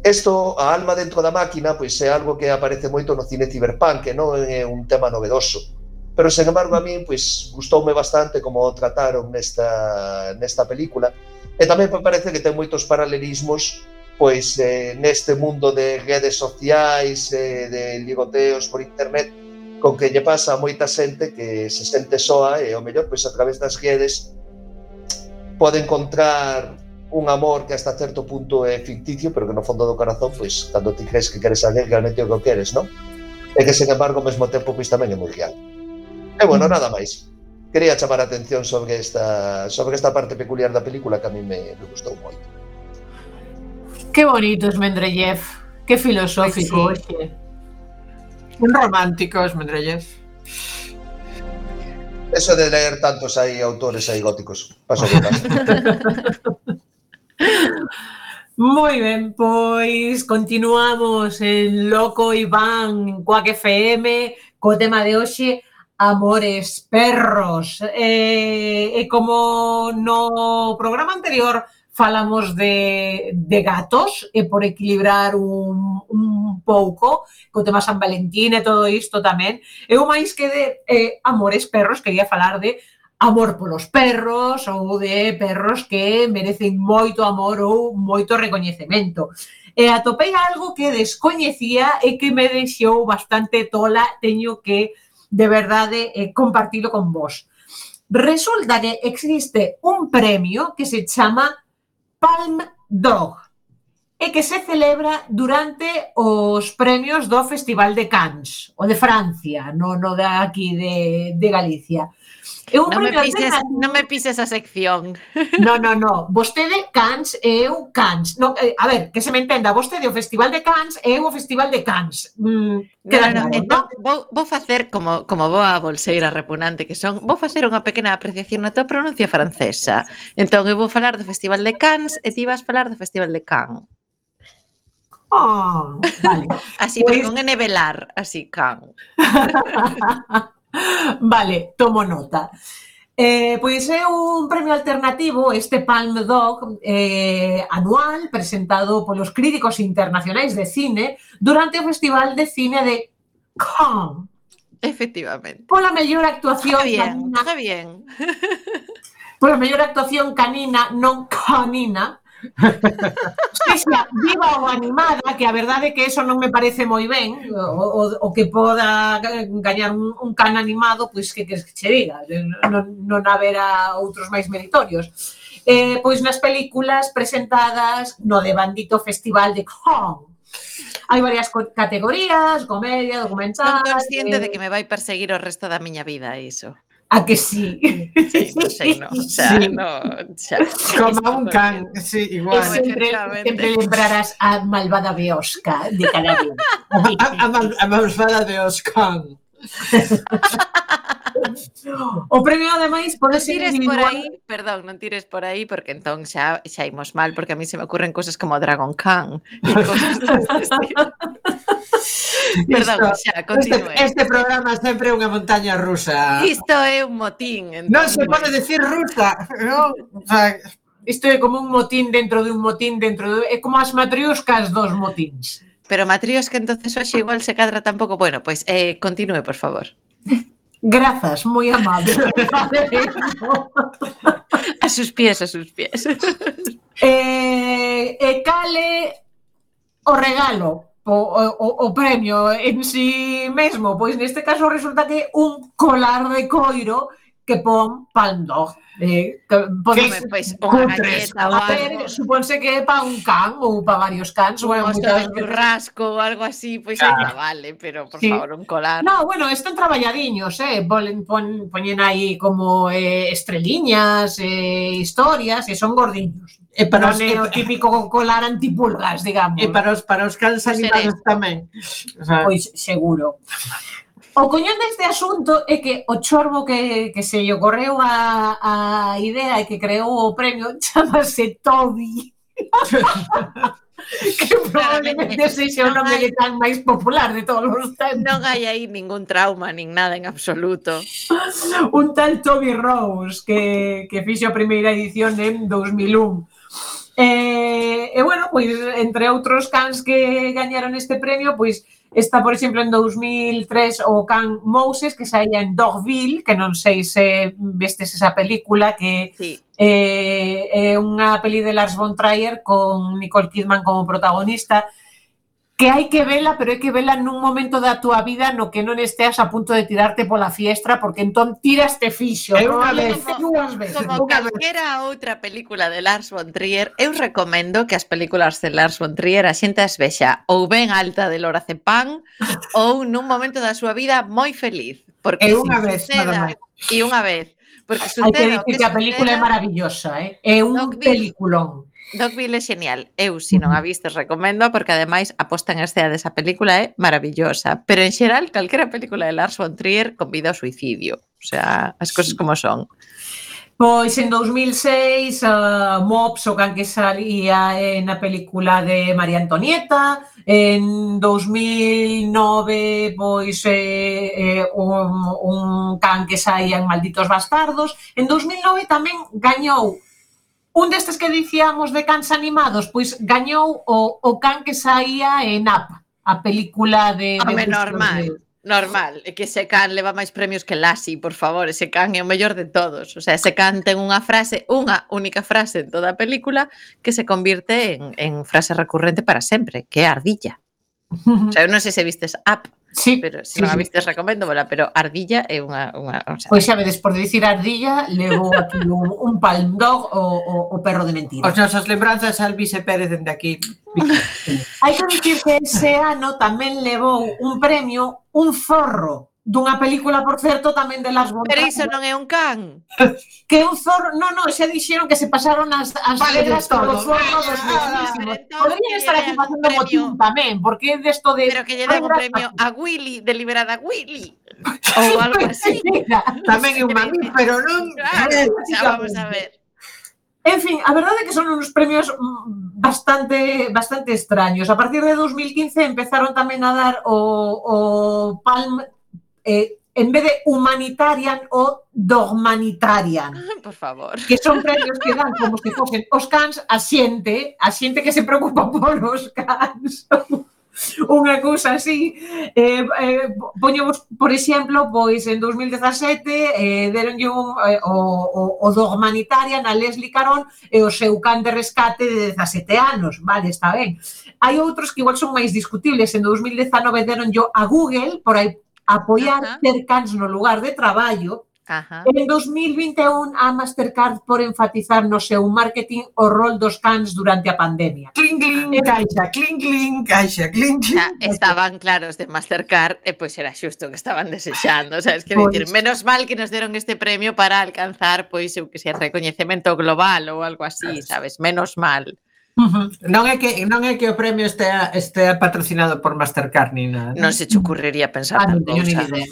C: Isto, a alma dentro da máquina, pois é algo que aparece moito no cine cyberpunk, que non é un tema novedoso Pero, sen embargo, a min pois, gustoume bastante como o trataron nesta, nesta película. E tamén me parece que ten moitos paralelismos pois eh, neste mundo de redes sociais, eh, de ligoteos por internet, con que lle pasa a moita xente que se sente soa e, ao mellor, pois a través das redes pode encontrar un amor que hasta certo punto é ficticio, pero que no fondo do corazón, pois, cando ti crees que queres alguén, realmente o que o queres, non? E que, sen embargo, ao mesmo tempo, pois tamén é moi real. E bueno, mm. nada máis. Quería chamar a atención sobre esta sobre esta parte peculiar da película que a mí me, me gustou moito.
A: Que bonito es Mendrellev. que filosófico,
B: Pues
A: sí.
F: Un romántico es Mendeleev.
C: Eso de leer tantos aí autores aí góticos, paso que paso. [laughs]
A: Moi ben, pois continuamos en Loco Iván en Coac FM co tema de hoxe amores perros. Eh, e como no programa anterior falamos de, de gatos e por equilibrar un, un pouco co tema San Valentín e todo isto tamén, eu máis que de eh, amores perros quería falar de amor polos perros ou de perros que merecen moito amor ou moito recoñecemento. E atopei algo que descoñecía e que me deixou bastante tola, teño que de verdade eh, eh compartilo con vos. Resulta que existe un premio que se chama Palm Dog e que se celebra durante os premios do Festival de Cannes, o de Francia, non no de aquí de, de Galicia. Eu
B: non, me pises,
A: vez...
B: non me pises a sección.
A: No, no, no. Vostede Cans e eu Cans. No, eh, a ver, que se me entenda, vostede o Festival de Cans e eu o Festival de Cans. Mm,
B: no, no,
A: no,
B: entón,
A: no?
B: Vou, vou facer como, como boa bolseira repugnante que son, vou facer unha pequena apreciación na tua pronuncia francesa. Entón, eu vou falar do Festival de Cans e ti vas falar do Festival de Cannes.
A: Oh, vale. [laughs]
B: así,
A: pues...
B: pero con N velar, así, can. [laughs] [laughs]
A: vale, tomo nota. Eh, pois é un premio alternativo, este Palm Dog eh, anual, presentado polos críticos internacionais de cine durante o Festival de Cine de Cannes.
B: Efectivamente.
A: Pola mellor actuación
B: Está bien,
A: canina,
B: está bien. [laughs]
A: pola mellor actuación canina, non canina, Sexa viva ou animada, que a verdade é que eso non me parece moi ben, o, o, o que poda gañar un, un can animado, pois que, queres que che diga, non, non haberá outros máis meritorios. Eh, pois nas películas presentadas no de Bandito Festival de Kong, hai varias categorías, comedia, documental...
B: Non consciente
A: eh...
B: de que me vai perseguir o resto da miña vida iso.
A: ¿A que sí?
B: Sí, no
F: sé,
B: no. O
F: Como un can, sí, igual.
A: Siempre, siempre a Malvada Beosca de Canarias. [laughs]
F: a, a, a, a Malvada Beosca. [laughs]
A: o premio ademais pode
B: non tires
A: individual.
B: por aí, perdón, non tires por aí porque entón xa xa imos mal porque a mí se me ocurren cousas como Dragon Khan e [laughs] cousas Perdón, xa,
F: continue.
B: Este,
F: este programa sempre é unha montaña rusa.
B: Isto é un motín. Entón,
F: non se pode decir rusa. Non? O sea,
A: isto é como un motín dentro de un motín dentro de... É como as matriuscas dos motíns.
B: Pero matrios que entonces hoxe igual se cadra tampouco. Bueno, pois pues, eh, continúe, por favor. [laughs]
A: Grazas, moi amable. [laughs]
B: a sus pies, a sus pies. [laughs]
A: Eh, e cale o regalo, o, o, o premio en sí mesmo, pois neste caso resulta que un colar de coiro que pon Palm dog. Eh, que podes,
B: pois, unha galleta ou algo.
A: Suponse que é pa un can ou pa varios cans.
B: Un
A: bueno,
B: de churrasco ou algo así, pois
A: pues,
B: claro. vale, pero por
A: sí.
B: favor, un colar.
A: No, bueno, están traballadiños, eh? Volen, pon, poñen aí como eh, estreliñas, eh, historias, e son gordiños.
F: E para
A: non
F: os,
A: é o típico colar antipulgas, digamos.
F: E para os, para os cans animados tamén. O sea,
A: pois seguro. O coñón deste asunto é que o chorbo que, que se lle ocorreu a, a idea e que creou o premio [laughs] chamase Toby. [laughs] que probablemente sexa o nome de tan máis popular de todos os [laughs] tempos.
B: Non hai aí ningún trauma, nin nada en absoluto.
A: Un tal Toby Rose que, que fixo a primeira edición en 2001 E, e bueno, pois entre outros cans que gañaron este premio, pois está, por exemplo, en 2003 o can Moses que saía en Dogville, que non sei se vestes esa película que
B: sí.
A: eh, é unha peli de Lars von Trier con Nicole Kidman como protagonista, que hai que vela, pero hai que vela nun momento da túa vida no que non esteas a punto de tirarte pola fiestra, porque entón tiraste fixo.
F: É unha
B: vez,
A: dúas veces.
B: Como calquera outra película de Lars von Trier, eu recomendo que as películas de Lars von Trier a xente as vexa ou ben alta de lorazepam [laughs] ou nun momento da súa vida moi feliz. Porque e
F: unha vez,
B: suceda, E unha vez. Porque suceda,
A: Hai que dicir que, que a película é maravillosa, eh? é un
B: no,
A: peliculón.
B: Dogville é genial. Eu, se non a vistes, recomendo porque ademais a posta en escena desa película é maravillosa. Pero en xeral, calquera película de Lars von Trier convida ao suicidio. O sea, as cousas como son.
A: Pois en 2006 uh, eh, Mops o can que salía eh, na película de María Antonieta en 2009 pois eh, eh, un, un can que saía en Malditos Bastardos en 2009 tamén gañou Un destes que dicíamos de cans animados, pois gañou o, o can que saía en Up, a película de...
B: Home,
A: de
B: normal,
A: de...
B: normal. É que ese can leva máis premios que Lassi, por favor. Ese can é o mellor de todos. O sea, ese can ten unha frase, unha única frase en toda a película que se convirte en, en frase recurrente para sempre, que é ardilla. O sea, eu non sei se vistes Up,
A: Sí,
B: pero se
A: sí,
B: non a vistes sí. recomendomola, pero ardilla é unha... unha o sea,
A: pois xa vedes, por dicir ardilla, levo aquí un, un palm dog o, o, o perro de mentira.
F: Os nosas lembranzas al Vice Pérez dende aquí.
A: Hai que dicir que ese ano tamén levou un premio un forro dunha película, por certo, tamén de Las
B: Bontas.
A: Pero
B: iso non é un can. [laughs]
A: Que un zorro... Non, non, xa dixeron que se pasaron as, as
F: vale, regras todo.
A: dos zorros.
B: Ah,
A: ah,
B: que
A: estar aquí facendo motín tamén, porque é desto de...
B: Pero que lle den un premio a Willy, deliberada Willy. [laughs] Ou algo así.
F: tamén é un mamí, pero non...
B: Claro, xa vamos a ver.
A: En fin, a verdade é que son uns premios mm, bastante bastante extraños. A partir de 2015 empezaron tamén a dar o, o Palm eh, en vez de humanitarian o dogmanitarian. [laughs]
B: Por favor.
A: Que son premios que dan como se fosen os cans a xente, a xente que se preocupa [laughs] polos cans. [laughs] Unha cousa así. Eh, eh, poñemos, por exemplo, pois en 2017 eh, deronlle un, eh, o, o, o dogmanitarian a Leslie Carón e o seu can de rescate de 17 anos. Vale, está ben. Hai outros que igual son máis discutibles. En 2019 deronlle a Google, por aí apoiar
B: Ajá.
A: Cercans no lugar de traballo,
B: Ajá.
A: En 2021, a Mastercard por enfatizar no seu marketing o rol dos cans durante a pandemia.
F: Cling, cling, caixa, cling, cling, caixa, cling, cling.
B: Estaban claros de Mastercard e pois era xusto que estaban desexando, sabes, que
A: pois.
B: decir, menos mal que nos deron este premio para alcanzar, pois, eu que sei, recoñecemento global ou algo así, sabes, menos mal.
A: Uh.
F: Non é que non é que o premio estea estea patrocinado por Mastercard ni nada.
B: Non se che ocurriría pensar
A: ah, non teño nin idea.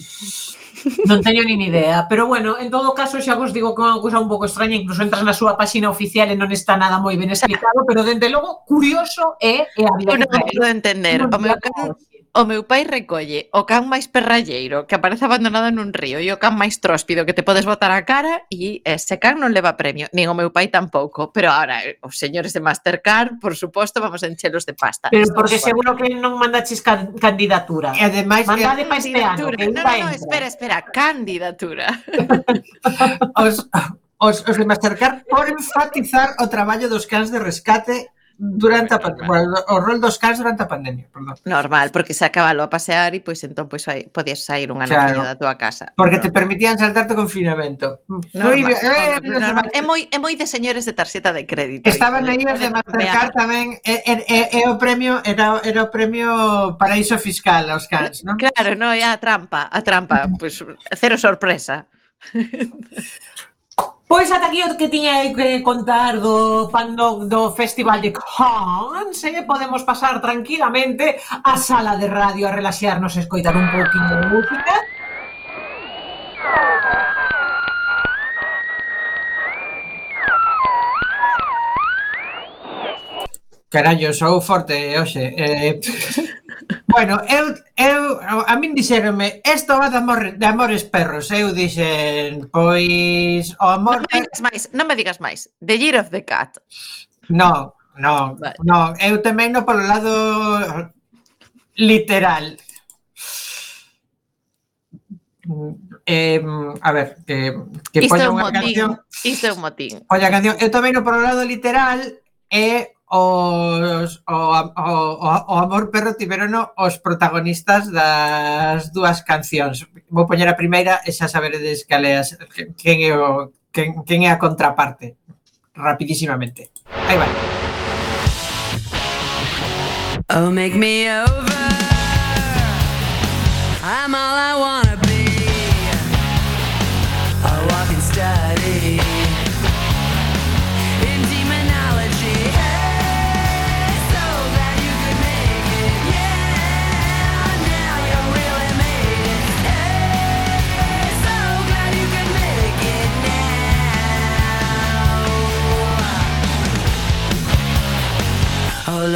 A: non teño nin idea, pero bueno, en todo caso xa vos digo que é unha cousa un pouco extraña, incluso entras na súa páxina oficial e non está nada moi ben explicado, pero dende logo curioso é e a
B: vida. Non podo entender, o meu caso O meu pai recolle o can máis perralleiro que aparece abandonado nun río e o can máis tróspido que te podes botar a cara e ese can non leva premio, nin o meu pai tampouco. Pero ahora, os señores de Mastercard, por suposto, vamos a enchelos de pasta.
A: Pero
B: Esto
A: porque seguro que non mandaches can candidatura.
F: E ademais...
A: Mandade pa este ano.
B: No, no, no, espera, espera, candidatura. [laughs]
F: os, os, os de Mastercard por enfatizar o traballo dos cans de rescate durante a pandemia, o rol dos cans durante a pandemia, perdón.
B: Normal, porque sacábalo a pasear e pois entón pois aí podías sair unha
F: claro,
B: da tua casa.
F: Porque te permitían saltarte o confinamento.
B: Normal,
F: Foi, eh,
B: normal. É moi é moi de señores de tarxeta de crédito.
F: Estaban aí os de Mastercard tamén é, é, é, é o premio era, era o premio paraíso fiscal aos cans, non?
B: Claro, no, é a trampa, a trampa, pois cero sorpresa. [laughs]
A: Pois ata aquí o que tiña que contar do fandom do Festival de Cannes, eh? podemos pasar tranquilamente á sala de radio a relaxarnos, escoitar un pouquinho de música.
F: Carallo, sou forte eh, hoxe. Eh, [laughs] bueno, eu, eu a min dixeronme, esta va de, amor, de amores perros. Eu dixen, pois, o amor...
B: Non me digas máis, non me digas máis. The Year of the Cat.
F: No, no,
B: vale.
F: no. Eu tamén no polo lado literal. Eh, a ver, que, que
B: Isto polla
F: unha
B: motín.
F: canción...
B: Isto é un motín.
F: Polla canción. Eu tamén no polo lado literal é eh, os, o, o, o amor perro tiverono os protagonistas das dúas cancións. Vou poñer a primeira e xa saberedes cal é quen é o quen, quen é a contraparte rapidísimamente. Aí vai.
H: Oh, make me over. I'm all I wanna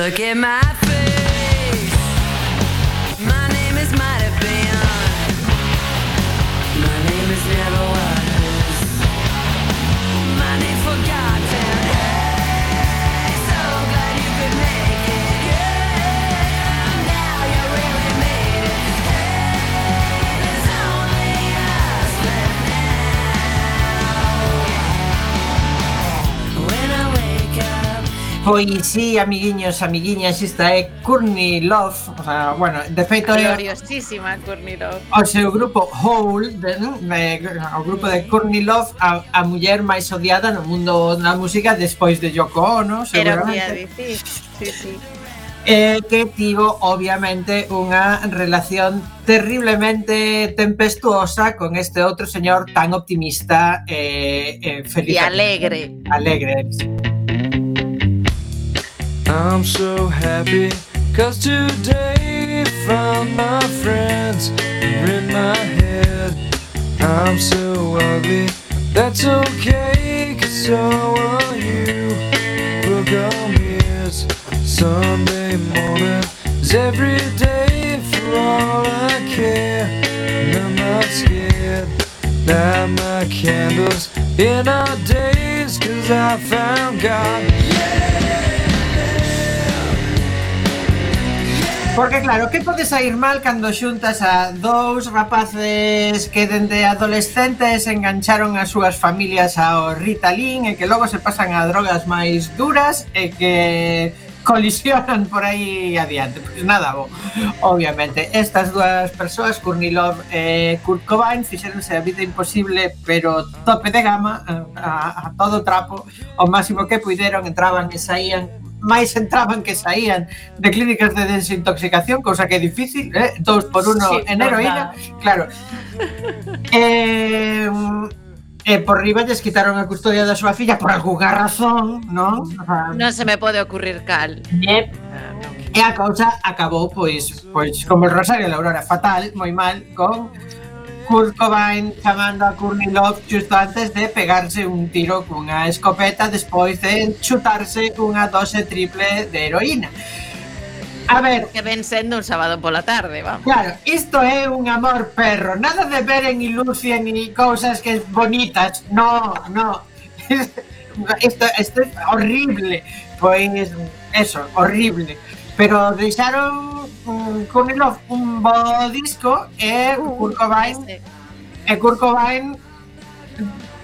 H: look at my
F: Pois sí, amiguiños, amiguiñas, esta é Courtney Love, o sea, bueno, de feito é
B: gloriosísima Courtney Love.
F: O seu grupo Hole, de, de, o grupo de Courtney Love, a, a muller máis odiada no mundo da música despois de Yoko Ono, seguramente.
B: Era o que dicir, sí, sí.
F: Eh, que tivo obviamente unha relación terriblemente tempestuosa con este outro señor tan optimista e eh, eh, feliz.
B: E alegre.
F: Alegre. Sí.
I: I'm so happy cause today found my friends are in my head. I'm so ugly, that's okay cause so are you. Welcome here's Sunday morning is every day for all I care. And I'm not scared. Light my candles in our days cause I found God.
F: Porque claro, que pode sair mal cando xuntas a dous rapaces que dende adolescentes engancharon as súas familias ao Ritalin e que logo se pasan a drogas máis duras e que [laughs] colisionan por aí adiante. Pois nada, bo. obviamente, estas dúas persoas, Kurnilov e Kurt Cobain, fixeronse a vida imposible, pero tope de gama, a, a todo trapo, o máximo que puideron, entraban e saían máis entraban que saían de clínicas de desintoxicación, cousa que é difícil, eh? dous por uno
A: sí,
F: en heroína, claro. eh, E eh, por riba lles quitaron a custodia da súa filla por algunha razón, non? O sea,
B: non se me pode ocurrir cal.
F: Yep. E a cousa acabou, pois, pois como el Rosario e a Aurora, fatal, moi mal, con Kurt Cobain chamando a Courtney Love justo antes de pegarse un tiro cunha escopeta despois de chutarse unha dose triple de heroína. A ver...
B: Que ven sendo un sábado pola tarde, vamos.
F: Claro, isto é un amor perro. Nada de ver en ilusia ni cousas que bonitas. No, no. [laughs] Isto, isto é horrible. Pois, eso, horrible. Pero deixaron Kornilov un bo disco e uh, Kurt Cobain. e eh, Kurt Cobain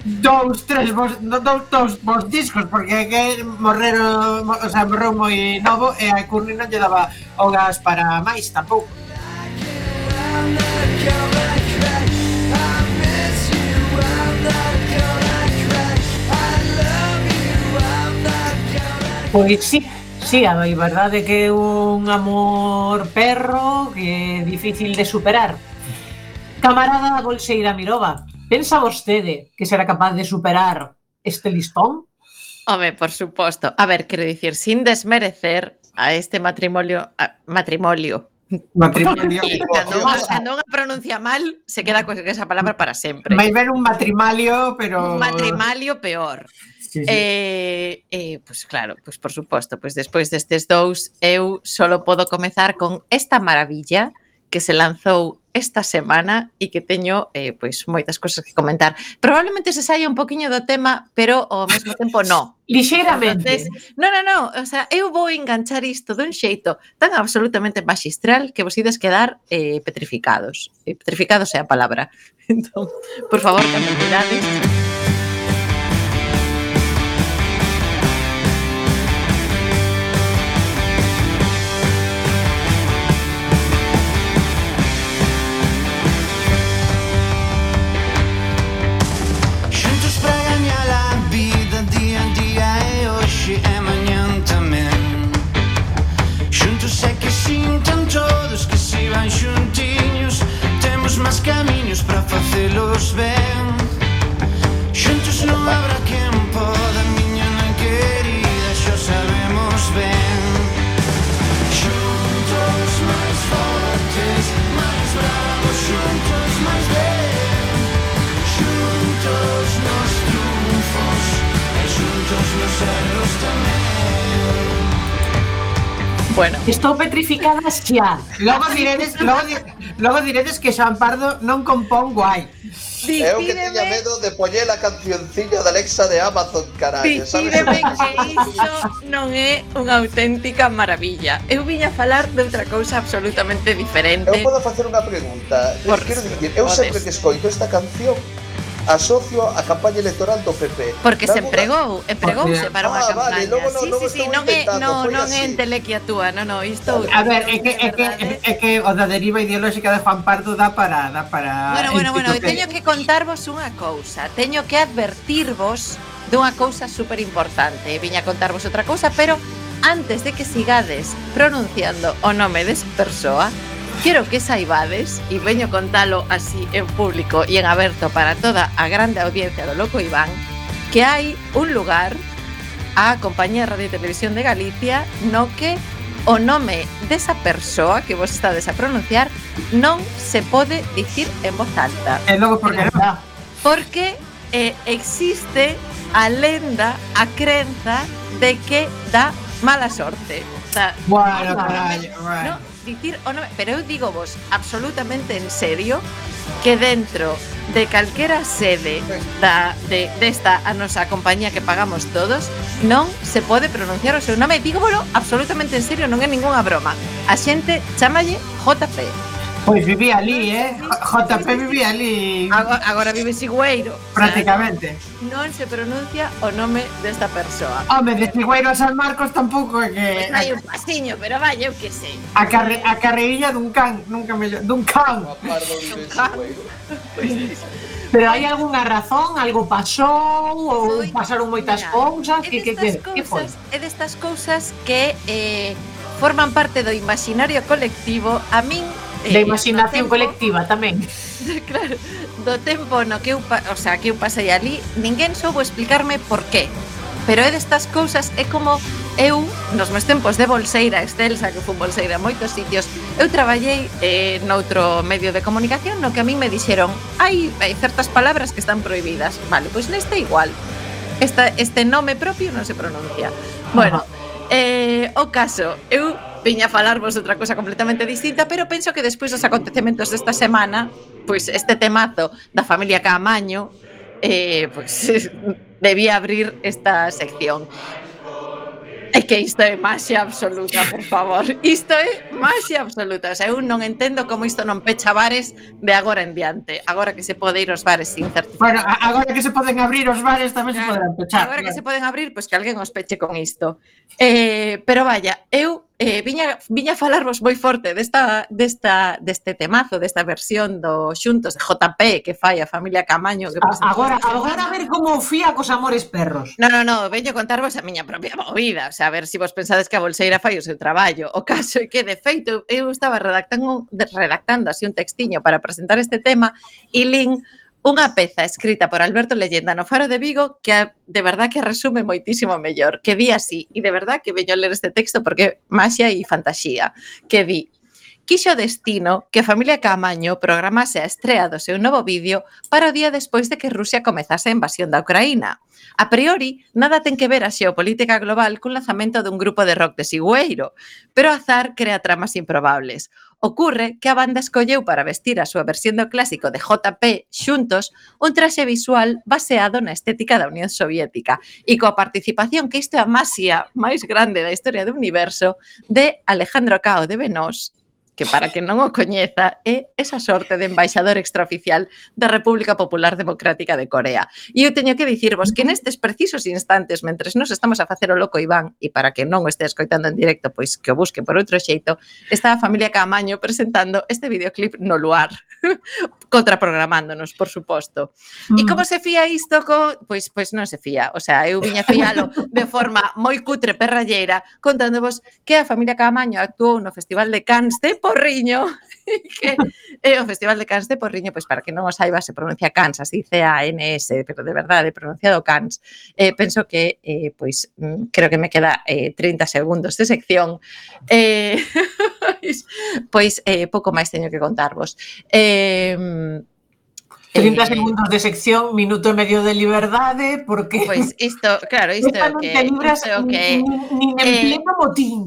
F: dous, tres bons, dous, dous bos discos porque que morrero, o sea, morreu moi novo e a Courtney non lle daba hogas para máis tampouco. Pois sí, Sí, a verdade que é un amor perro que é difícil de superar. Camarada Bolseira Mirova, pensa vostede que será capaz de superar este listón?
B: Home, por suposto. A ver, quero dicir, sin desmerecer a este matrimonio... A, matrimonio.
F: Matrimonio.
B: cando, cando unha pronuncia mal, se queda con esa palabra para sempre.
F: Vai ver un matrimonio, pero...
B: Un matrimonio peor
F: sí, sí.
B: eh, pois pues, claro, pois pues, por suposto, pois pues, despois destes dous eu solo podo comezar con esta maravilla que se lanzou esta semana e que teño eh, pois moitas cousas que comentar. Probablemente se saia un poquinho do tema, pero ao mesmo tempo no. [laughs]
F: Lixeiramente.
B: No, no, no, o sea, eu vou enganchar isto dun xeito tan absolutamente magistral que vos ides quedar eh, petrificados. Eh, petrificados é a palabra. [laughs] Entón, por favor, cando cuidades. Bueno.
A: Estou petrificada xa.
F: Logo diredes, logo, di, logo diredes que San Pardo non compón guai.
C: Dicídeme, eu que tiña medo de poñer a cancioncilla de Alexa de Amazon, carallo.
B: Dicídeme que iso non é unha auténtica maravilla. Eu viña a falar de outra cousa absolutamente diferente.
C: Eu podo facer unha pregunta.
B: Por,
C: quero dicir, eu sempre que escoito esta canción asocio a campaña electoral do PP.
B: Porque se empregou, empregouse para unha
C: ah,
B: campaña.
C: Vale, logo, no,
B: sí,
C: logo
B: sí, sí, non é,
C: non,
B: non é entelequia túa, non, non, isto...
F: A ver, é que, é que, é que o da deriva ideolóxica de Juan Pardo dá para... Dá para
B: bueno, bueno, bueno, teño que contarvos unha cousa, teño que advertirvos dunha cousa super importante. Viña a contarvos outra cousa, pero antes de que sigades pronunciando o nome desa persoa, quero que saibades, e veño contalo así en público e en aberto para toda a grande audiencia do Loco Iván, que hai un lugar, a Compañía de Radio e Televisión de Galicia, no que o nome desa persoa que vos estades a pronunciar non se pode dicir en voz alta.
F: E logo porque non.
B: Porque eh, existe a lenda, a crenza de que dá mala sorte. O sea,
F: Bueno,
B: o nome-
F: carallo, bueno.
B: no, dicir o nome, pero eu digo vos absolutamente en serio que dentro de calquera sede da, de, desta a nosa compañía que pagamos todos non se pode pronunciar o seu nome. Digo vos absolutamente en serio, non é ningunha broma. A xente chamalle JP
F: Pois vivía ali, eh? JP vivía ali.
B: Agora, agora vive Sigüeiro.
F: Prácticamente.
B: Non se pronuncia o nome desta persoa.
F: Home, de Sigüeiro a San Marcos tampouco é que...
B: Pois hai un pasiño, pero vaya, eu que sei.
F: A, carre, a carreilla dun can, nunca me... Dun can.
C: Dun
B: can.
A: Pero hai algunha razón, algo pasou ou
B: Soy,
A: pasaron moitas
B: mira,
A: cousas, que que que que foi?
B: É destas cousas que eh, forman parte do imaginario colectivo. A min Eh,
A: da
B: imaginación tempo,
A: colectiva tamén. [laughs]
B: Claro, do tempo no que eu, o sea, que eu pasei ali, ninguén soubo explicarme por qué. Pero é destas cousas, é como eu, nos meus tempos de bolseira excelsa, que fui bolseira en moitos sitios, eu traballei eh, noutro medio de comunicación no que a mí me dixeron hai, hai certas palabras que están prohibidas. Vale, pois neste igual. Esta, este nome propio non se pronuncia. Bueno, eh, o caso, eu viña a falarvos de outra cosa completamente distinta, pero penso que despois dos acontecementos desta semana, pois este temazo da familia Camaño, eh, pois [laughs] debía abrir esta sección. É que isto é maxia absoluta, por favor. Isto é maxia absoluta. O sea, eu non entendo como isto non pecha bares de agora en diante. Agora que se pode ir aos bares sin certificado.
F: Bueno, agora que se poden abrir os bares tamén
B: claro.
F: se poderán pechar.
B: Agora
F: claro.
B: que se poden abrir, pois pues que alguén os peche con isto. Eh, pero vaya, eu eh, viña, viña falarvos moi forte desta, desta, deste temazo, desta versión do Xuntos de JP que fai a familia Camaño. Que
A: agora, agora a ver como fía cos amores perros.
B: No, no, no, veño contarvos a miña propia movida, o sea, a ver se si vos pensades que a Bolseira fai o seu traballo. O caso é que, de feito, eu estaba redactando, redactando así un textiño para presentar este tema e lin unha peza escrita por Alberto Leyenda no Faro de Vigo que de verdad que resume moitísimo mellor, que di así, e de verdad que veño ler este texto porque maxia e fantasía, que di Quixo destino que a familia Camaño programase a estrea do seu novo vídeo para o día despois de que Rusia comezase a invasión da Ucraína. A priori, nada ten que ver a xeopolítica global cun lanzamento dun grupo de rock de Sigüeiro, pero azar crea tramas improbables ocurre que a banda escolleu para vestir a súa versión do clásico de JP xuntos un traxe visual baseado na estética da Unión Soviética e coa participación que isto é a masia máis grande da historia do universo de Alejandro Cao de Benós que para que non o coñeza é esa sorte de embaixador extraoficial da República Popular Democrática de Corea. E eu teño que dicirvos que nestes precisos instantes, mentres nos estamos a facer o loco Iván, e para que non o este escoitando en directo, pois que o busque por outro xeito, está a familia Camaño presentando este videoclip no luar, [laughs] contraprogramándonos, por suposto. E mm. como se fía isto? Co... Pois, pois non se fía. O sea, eu viña fialo de forma moi cutre perralleira, contándovos que a familia Camaño actuou no Festival de Cannes de Porriño, [laughs] que é o Festival de Cans de Porriño, pois para que non o saiba se pronuncia Cans, así C-A-N-S, pero de verdade pronunciado Cans. Eh, penso que, eh, pois, creo que me queda eh, 30 segundos de sección. Eh, [laughs] pois, eh, pouco máis teño que contarvos. Eh,
A: 30 segundos de sección, minuto e medio de liberdade, porque...
B: Pois isto, claro, isto é o que... Isto é o que...
A: Nin, nin, nin en
B: eh,
A: pleno motín.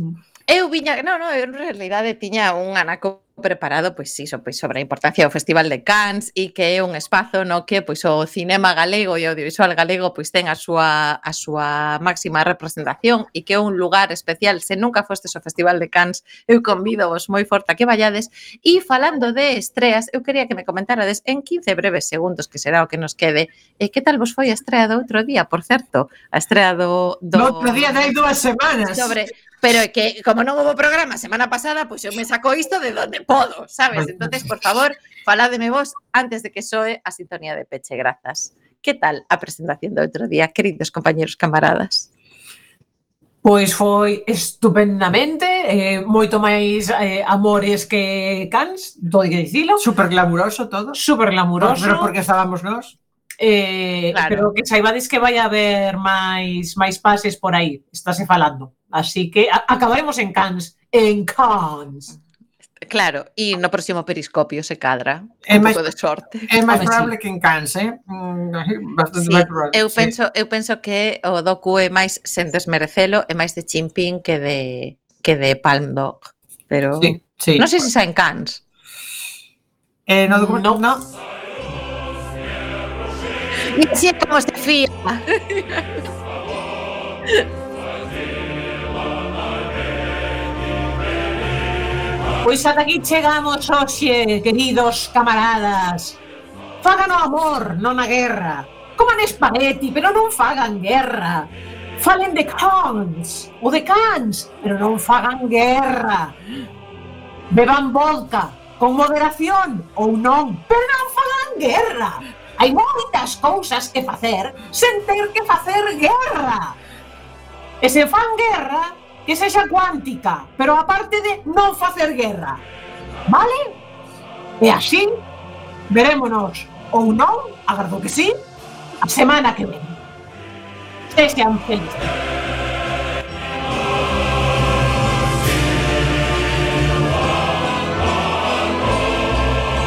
B: Eu viña, non, non, en realidade tiña un anaco preparado pois iso, pois sobre a importancia do Festival de Cannes e que é un espazo no que pois o cinema galego e o audiovisual galego pois ten a súa a súa máxima representación e que é un lugar especial. Se nunca fostes ao Festival de Cannes, eu convido vos moi forte a que vayades e falando de estreas, eu quería que me comentarades en 15 breves segundos que será o que nos quede. E que tal vos foi a estrea do outro día, por certo? A estrea do, do...
F: No outro día dai dúas semanas.
B: Sobre pero é que como non houve programa semana pasada, pois pues eu me saco isto de donde podo, sabes? Entonces, por favor, faládeme vos antes de que soe a sintonía de peche, grazas. Que tal a presentación do outro día, queridos compañeros camaradas?
A: Pois foi estupendamente, eh, moito máis eh, amores que cans, todo que dicilo.
F: Super glamuroso todo.
A: Super glamuroso.
F: Pero porque estábamos nós.
A: Eh,
B: claro.
A: Pero que saibades que vai haber máis máis pases por aí, estáse falando. Así que a, acabaremos en Cans, en Cans.
B: Claro, e no próximo periscopio se cadra,
F: é
B: un pouco de sorte.
F: É máis
A: probable sí.
F: que en Cans, eh? Mm, bastante
B: sí,
F: máis probable.
B: Eu penso, sí. eu penso que o docu é máis sen desmerecelo, é máis de chimpín que de que de Palm Dog, pero
F: sí, sí.
B: non sei se xa en Cans.
F: Eh, no, no,
B: no. Dice como se fía.
A: Pois ata aquí chegamos hoxe, queridos camaradas. Fagan o amor, non a guerra. Coman espagueti, pero non fagan guerra. Falen de cons ou de cans, pero non fagan guerra. Beban vodka, con moderación ou non, pero non fagan guerra hai moitas cousas que facer sen ter que facer guerra. E se fan guerra, que sexa cuántica, pero aparte de non facer guerra. Vale? E así verémonos ou non, agardo que sí, a semana que ven. Sexan felices.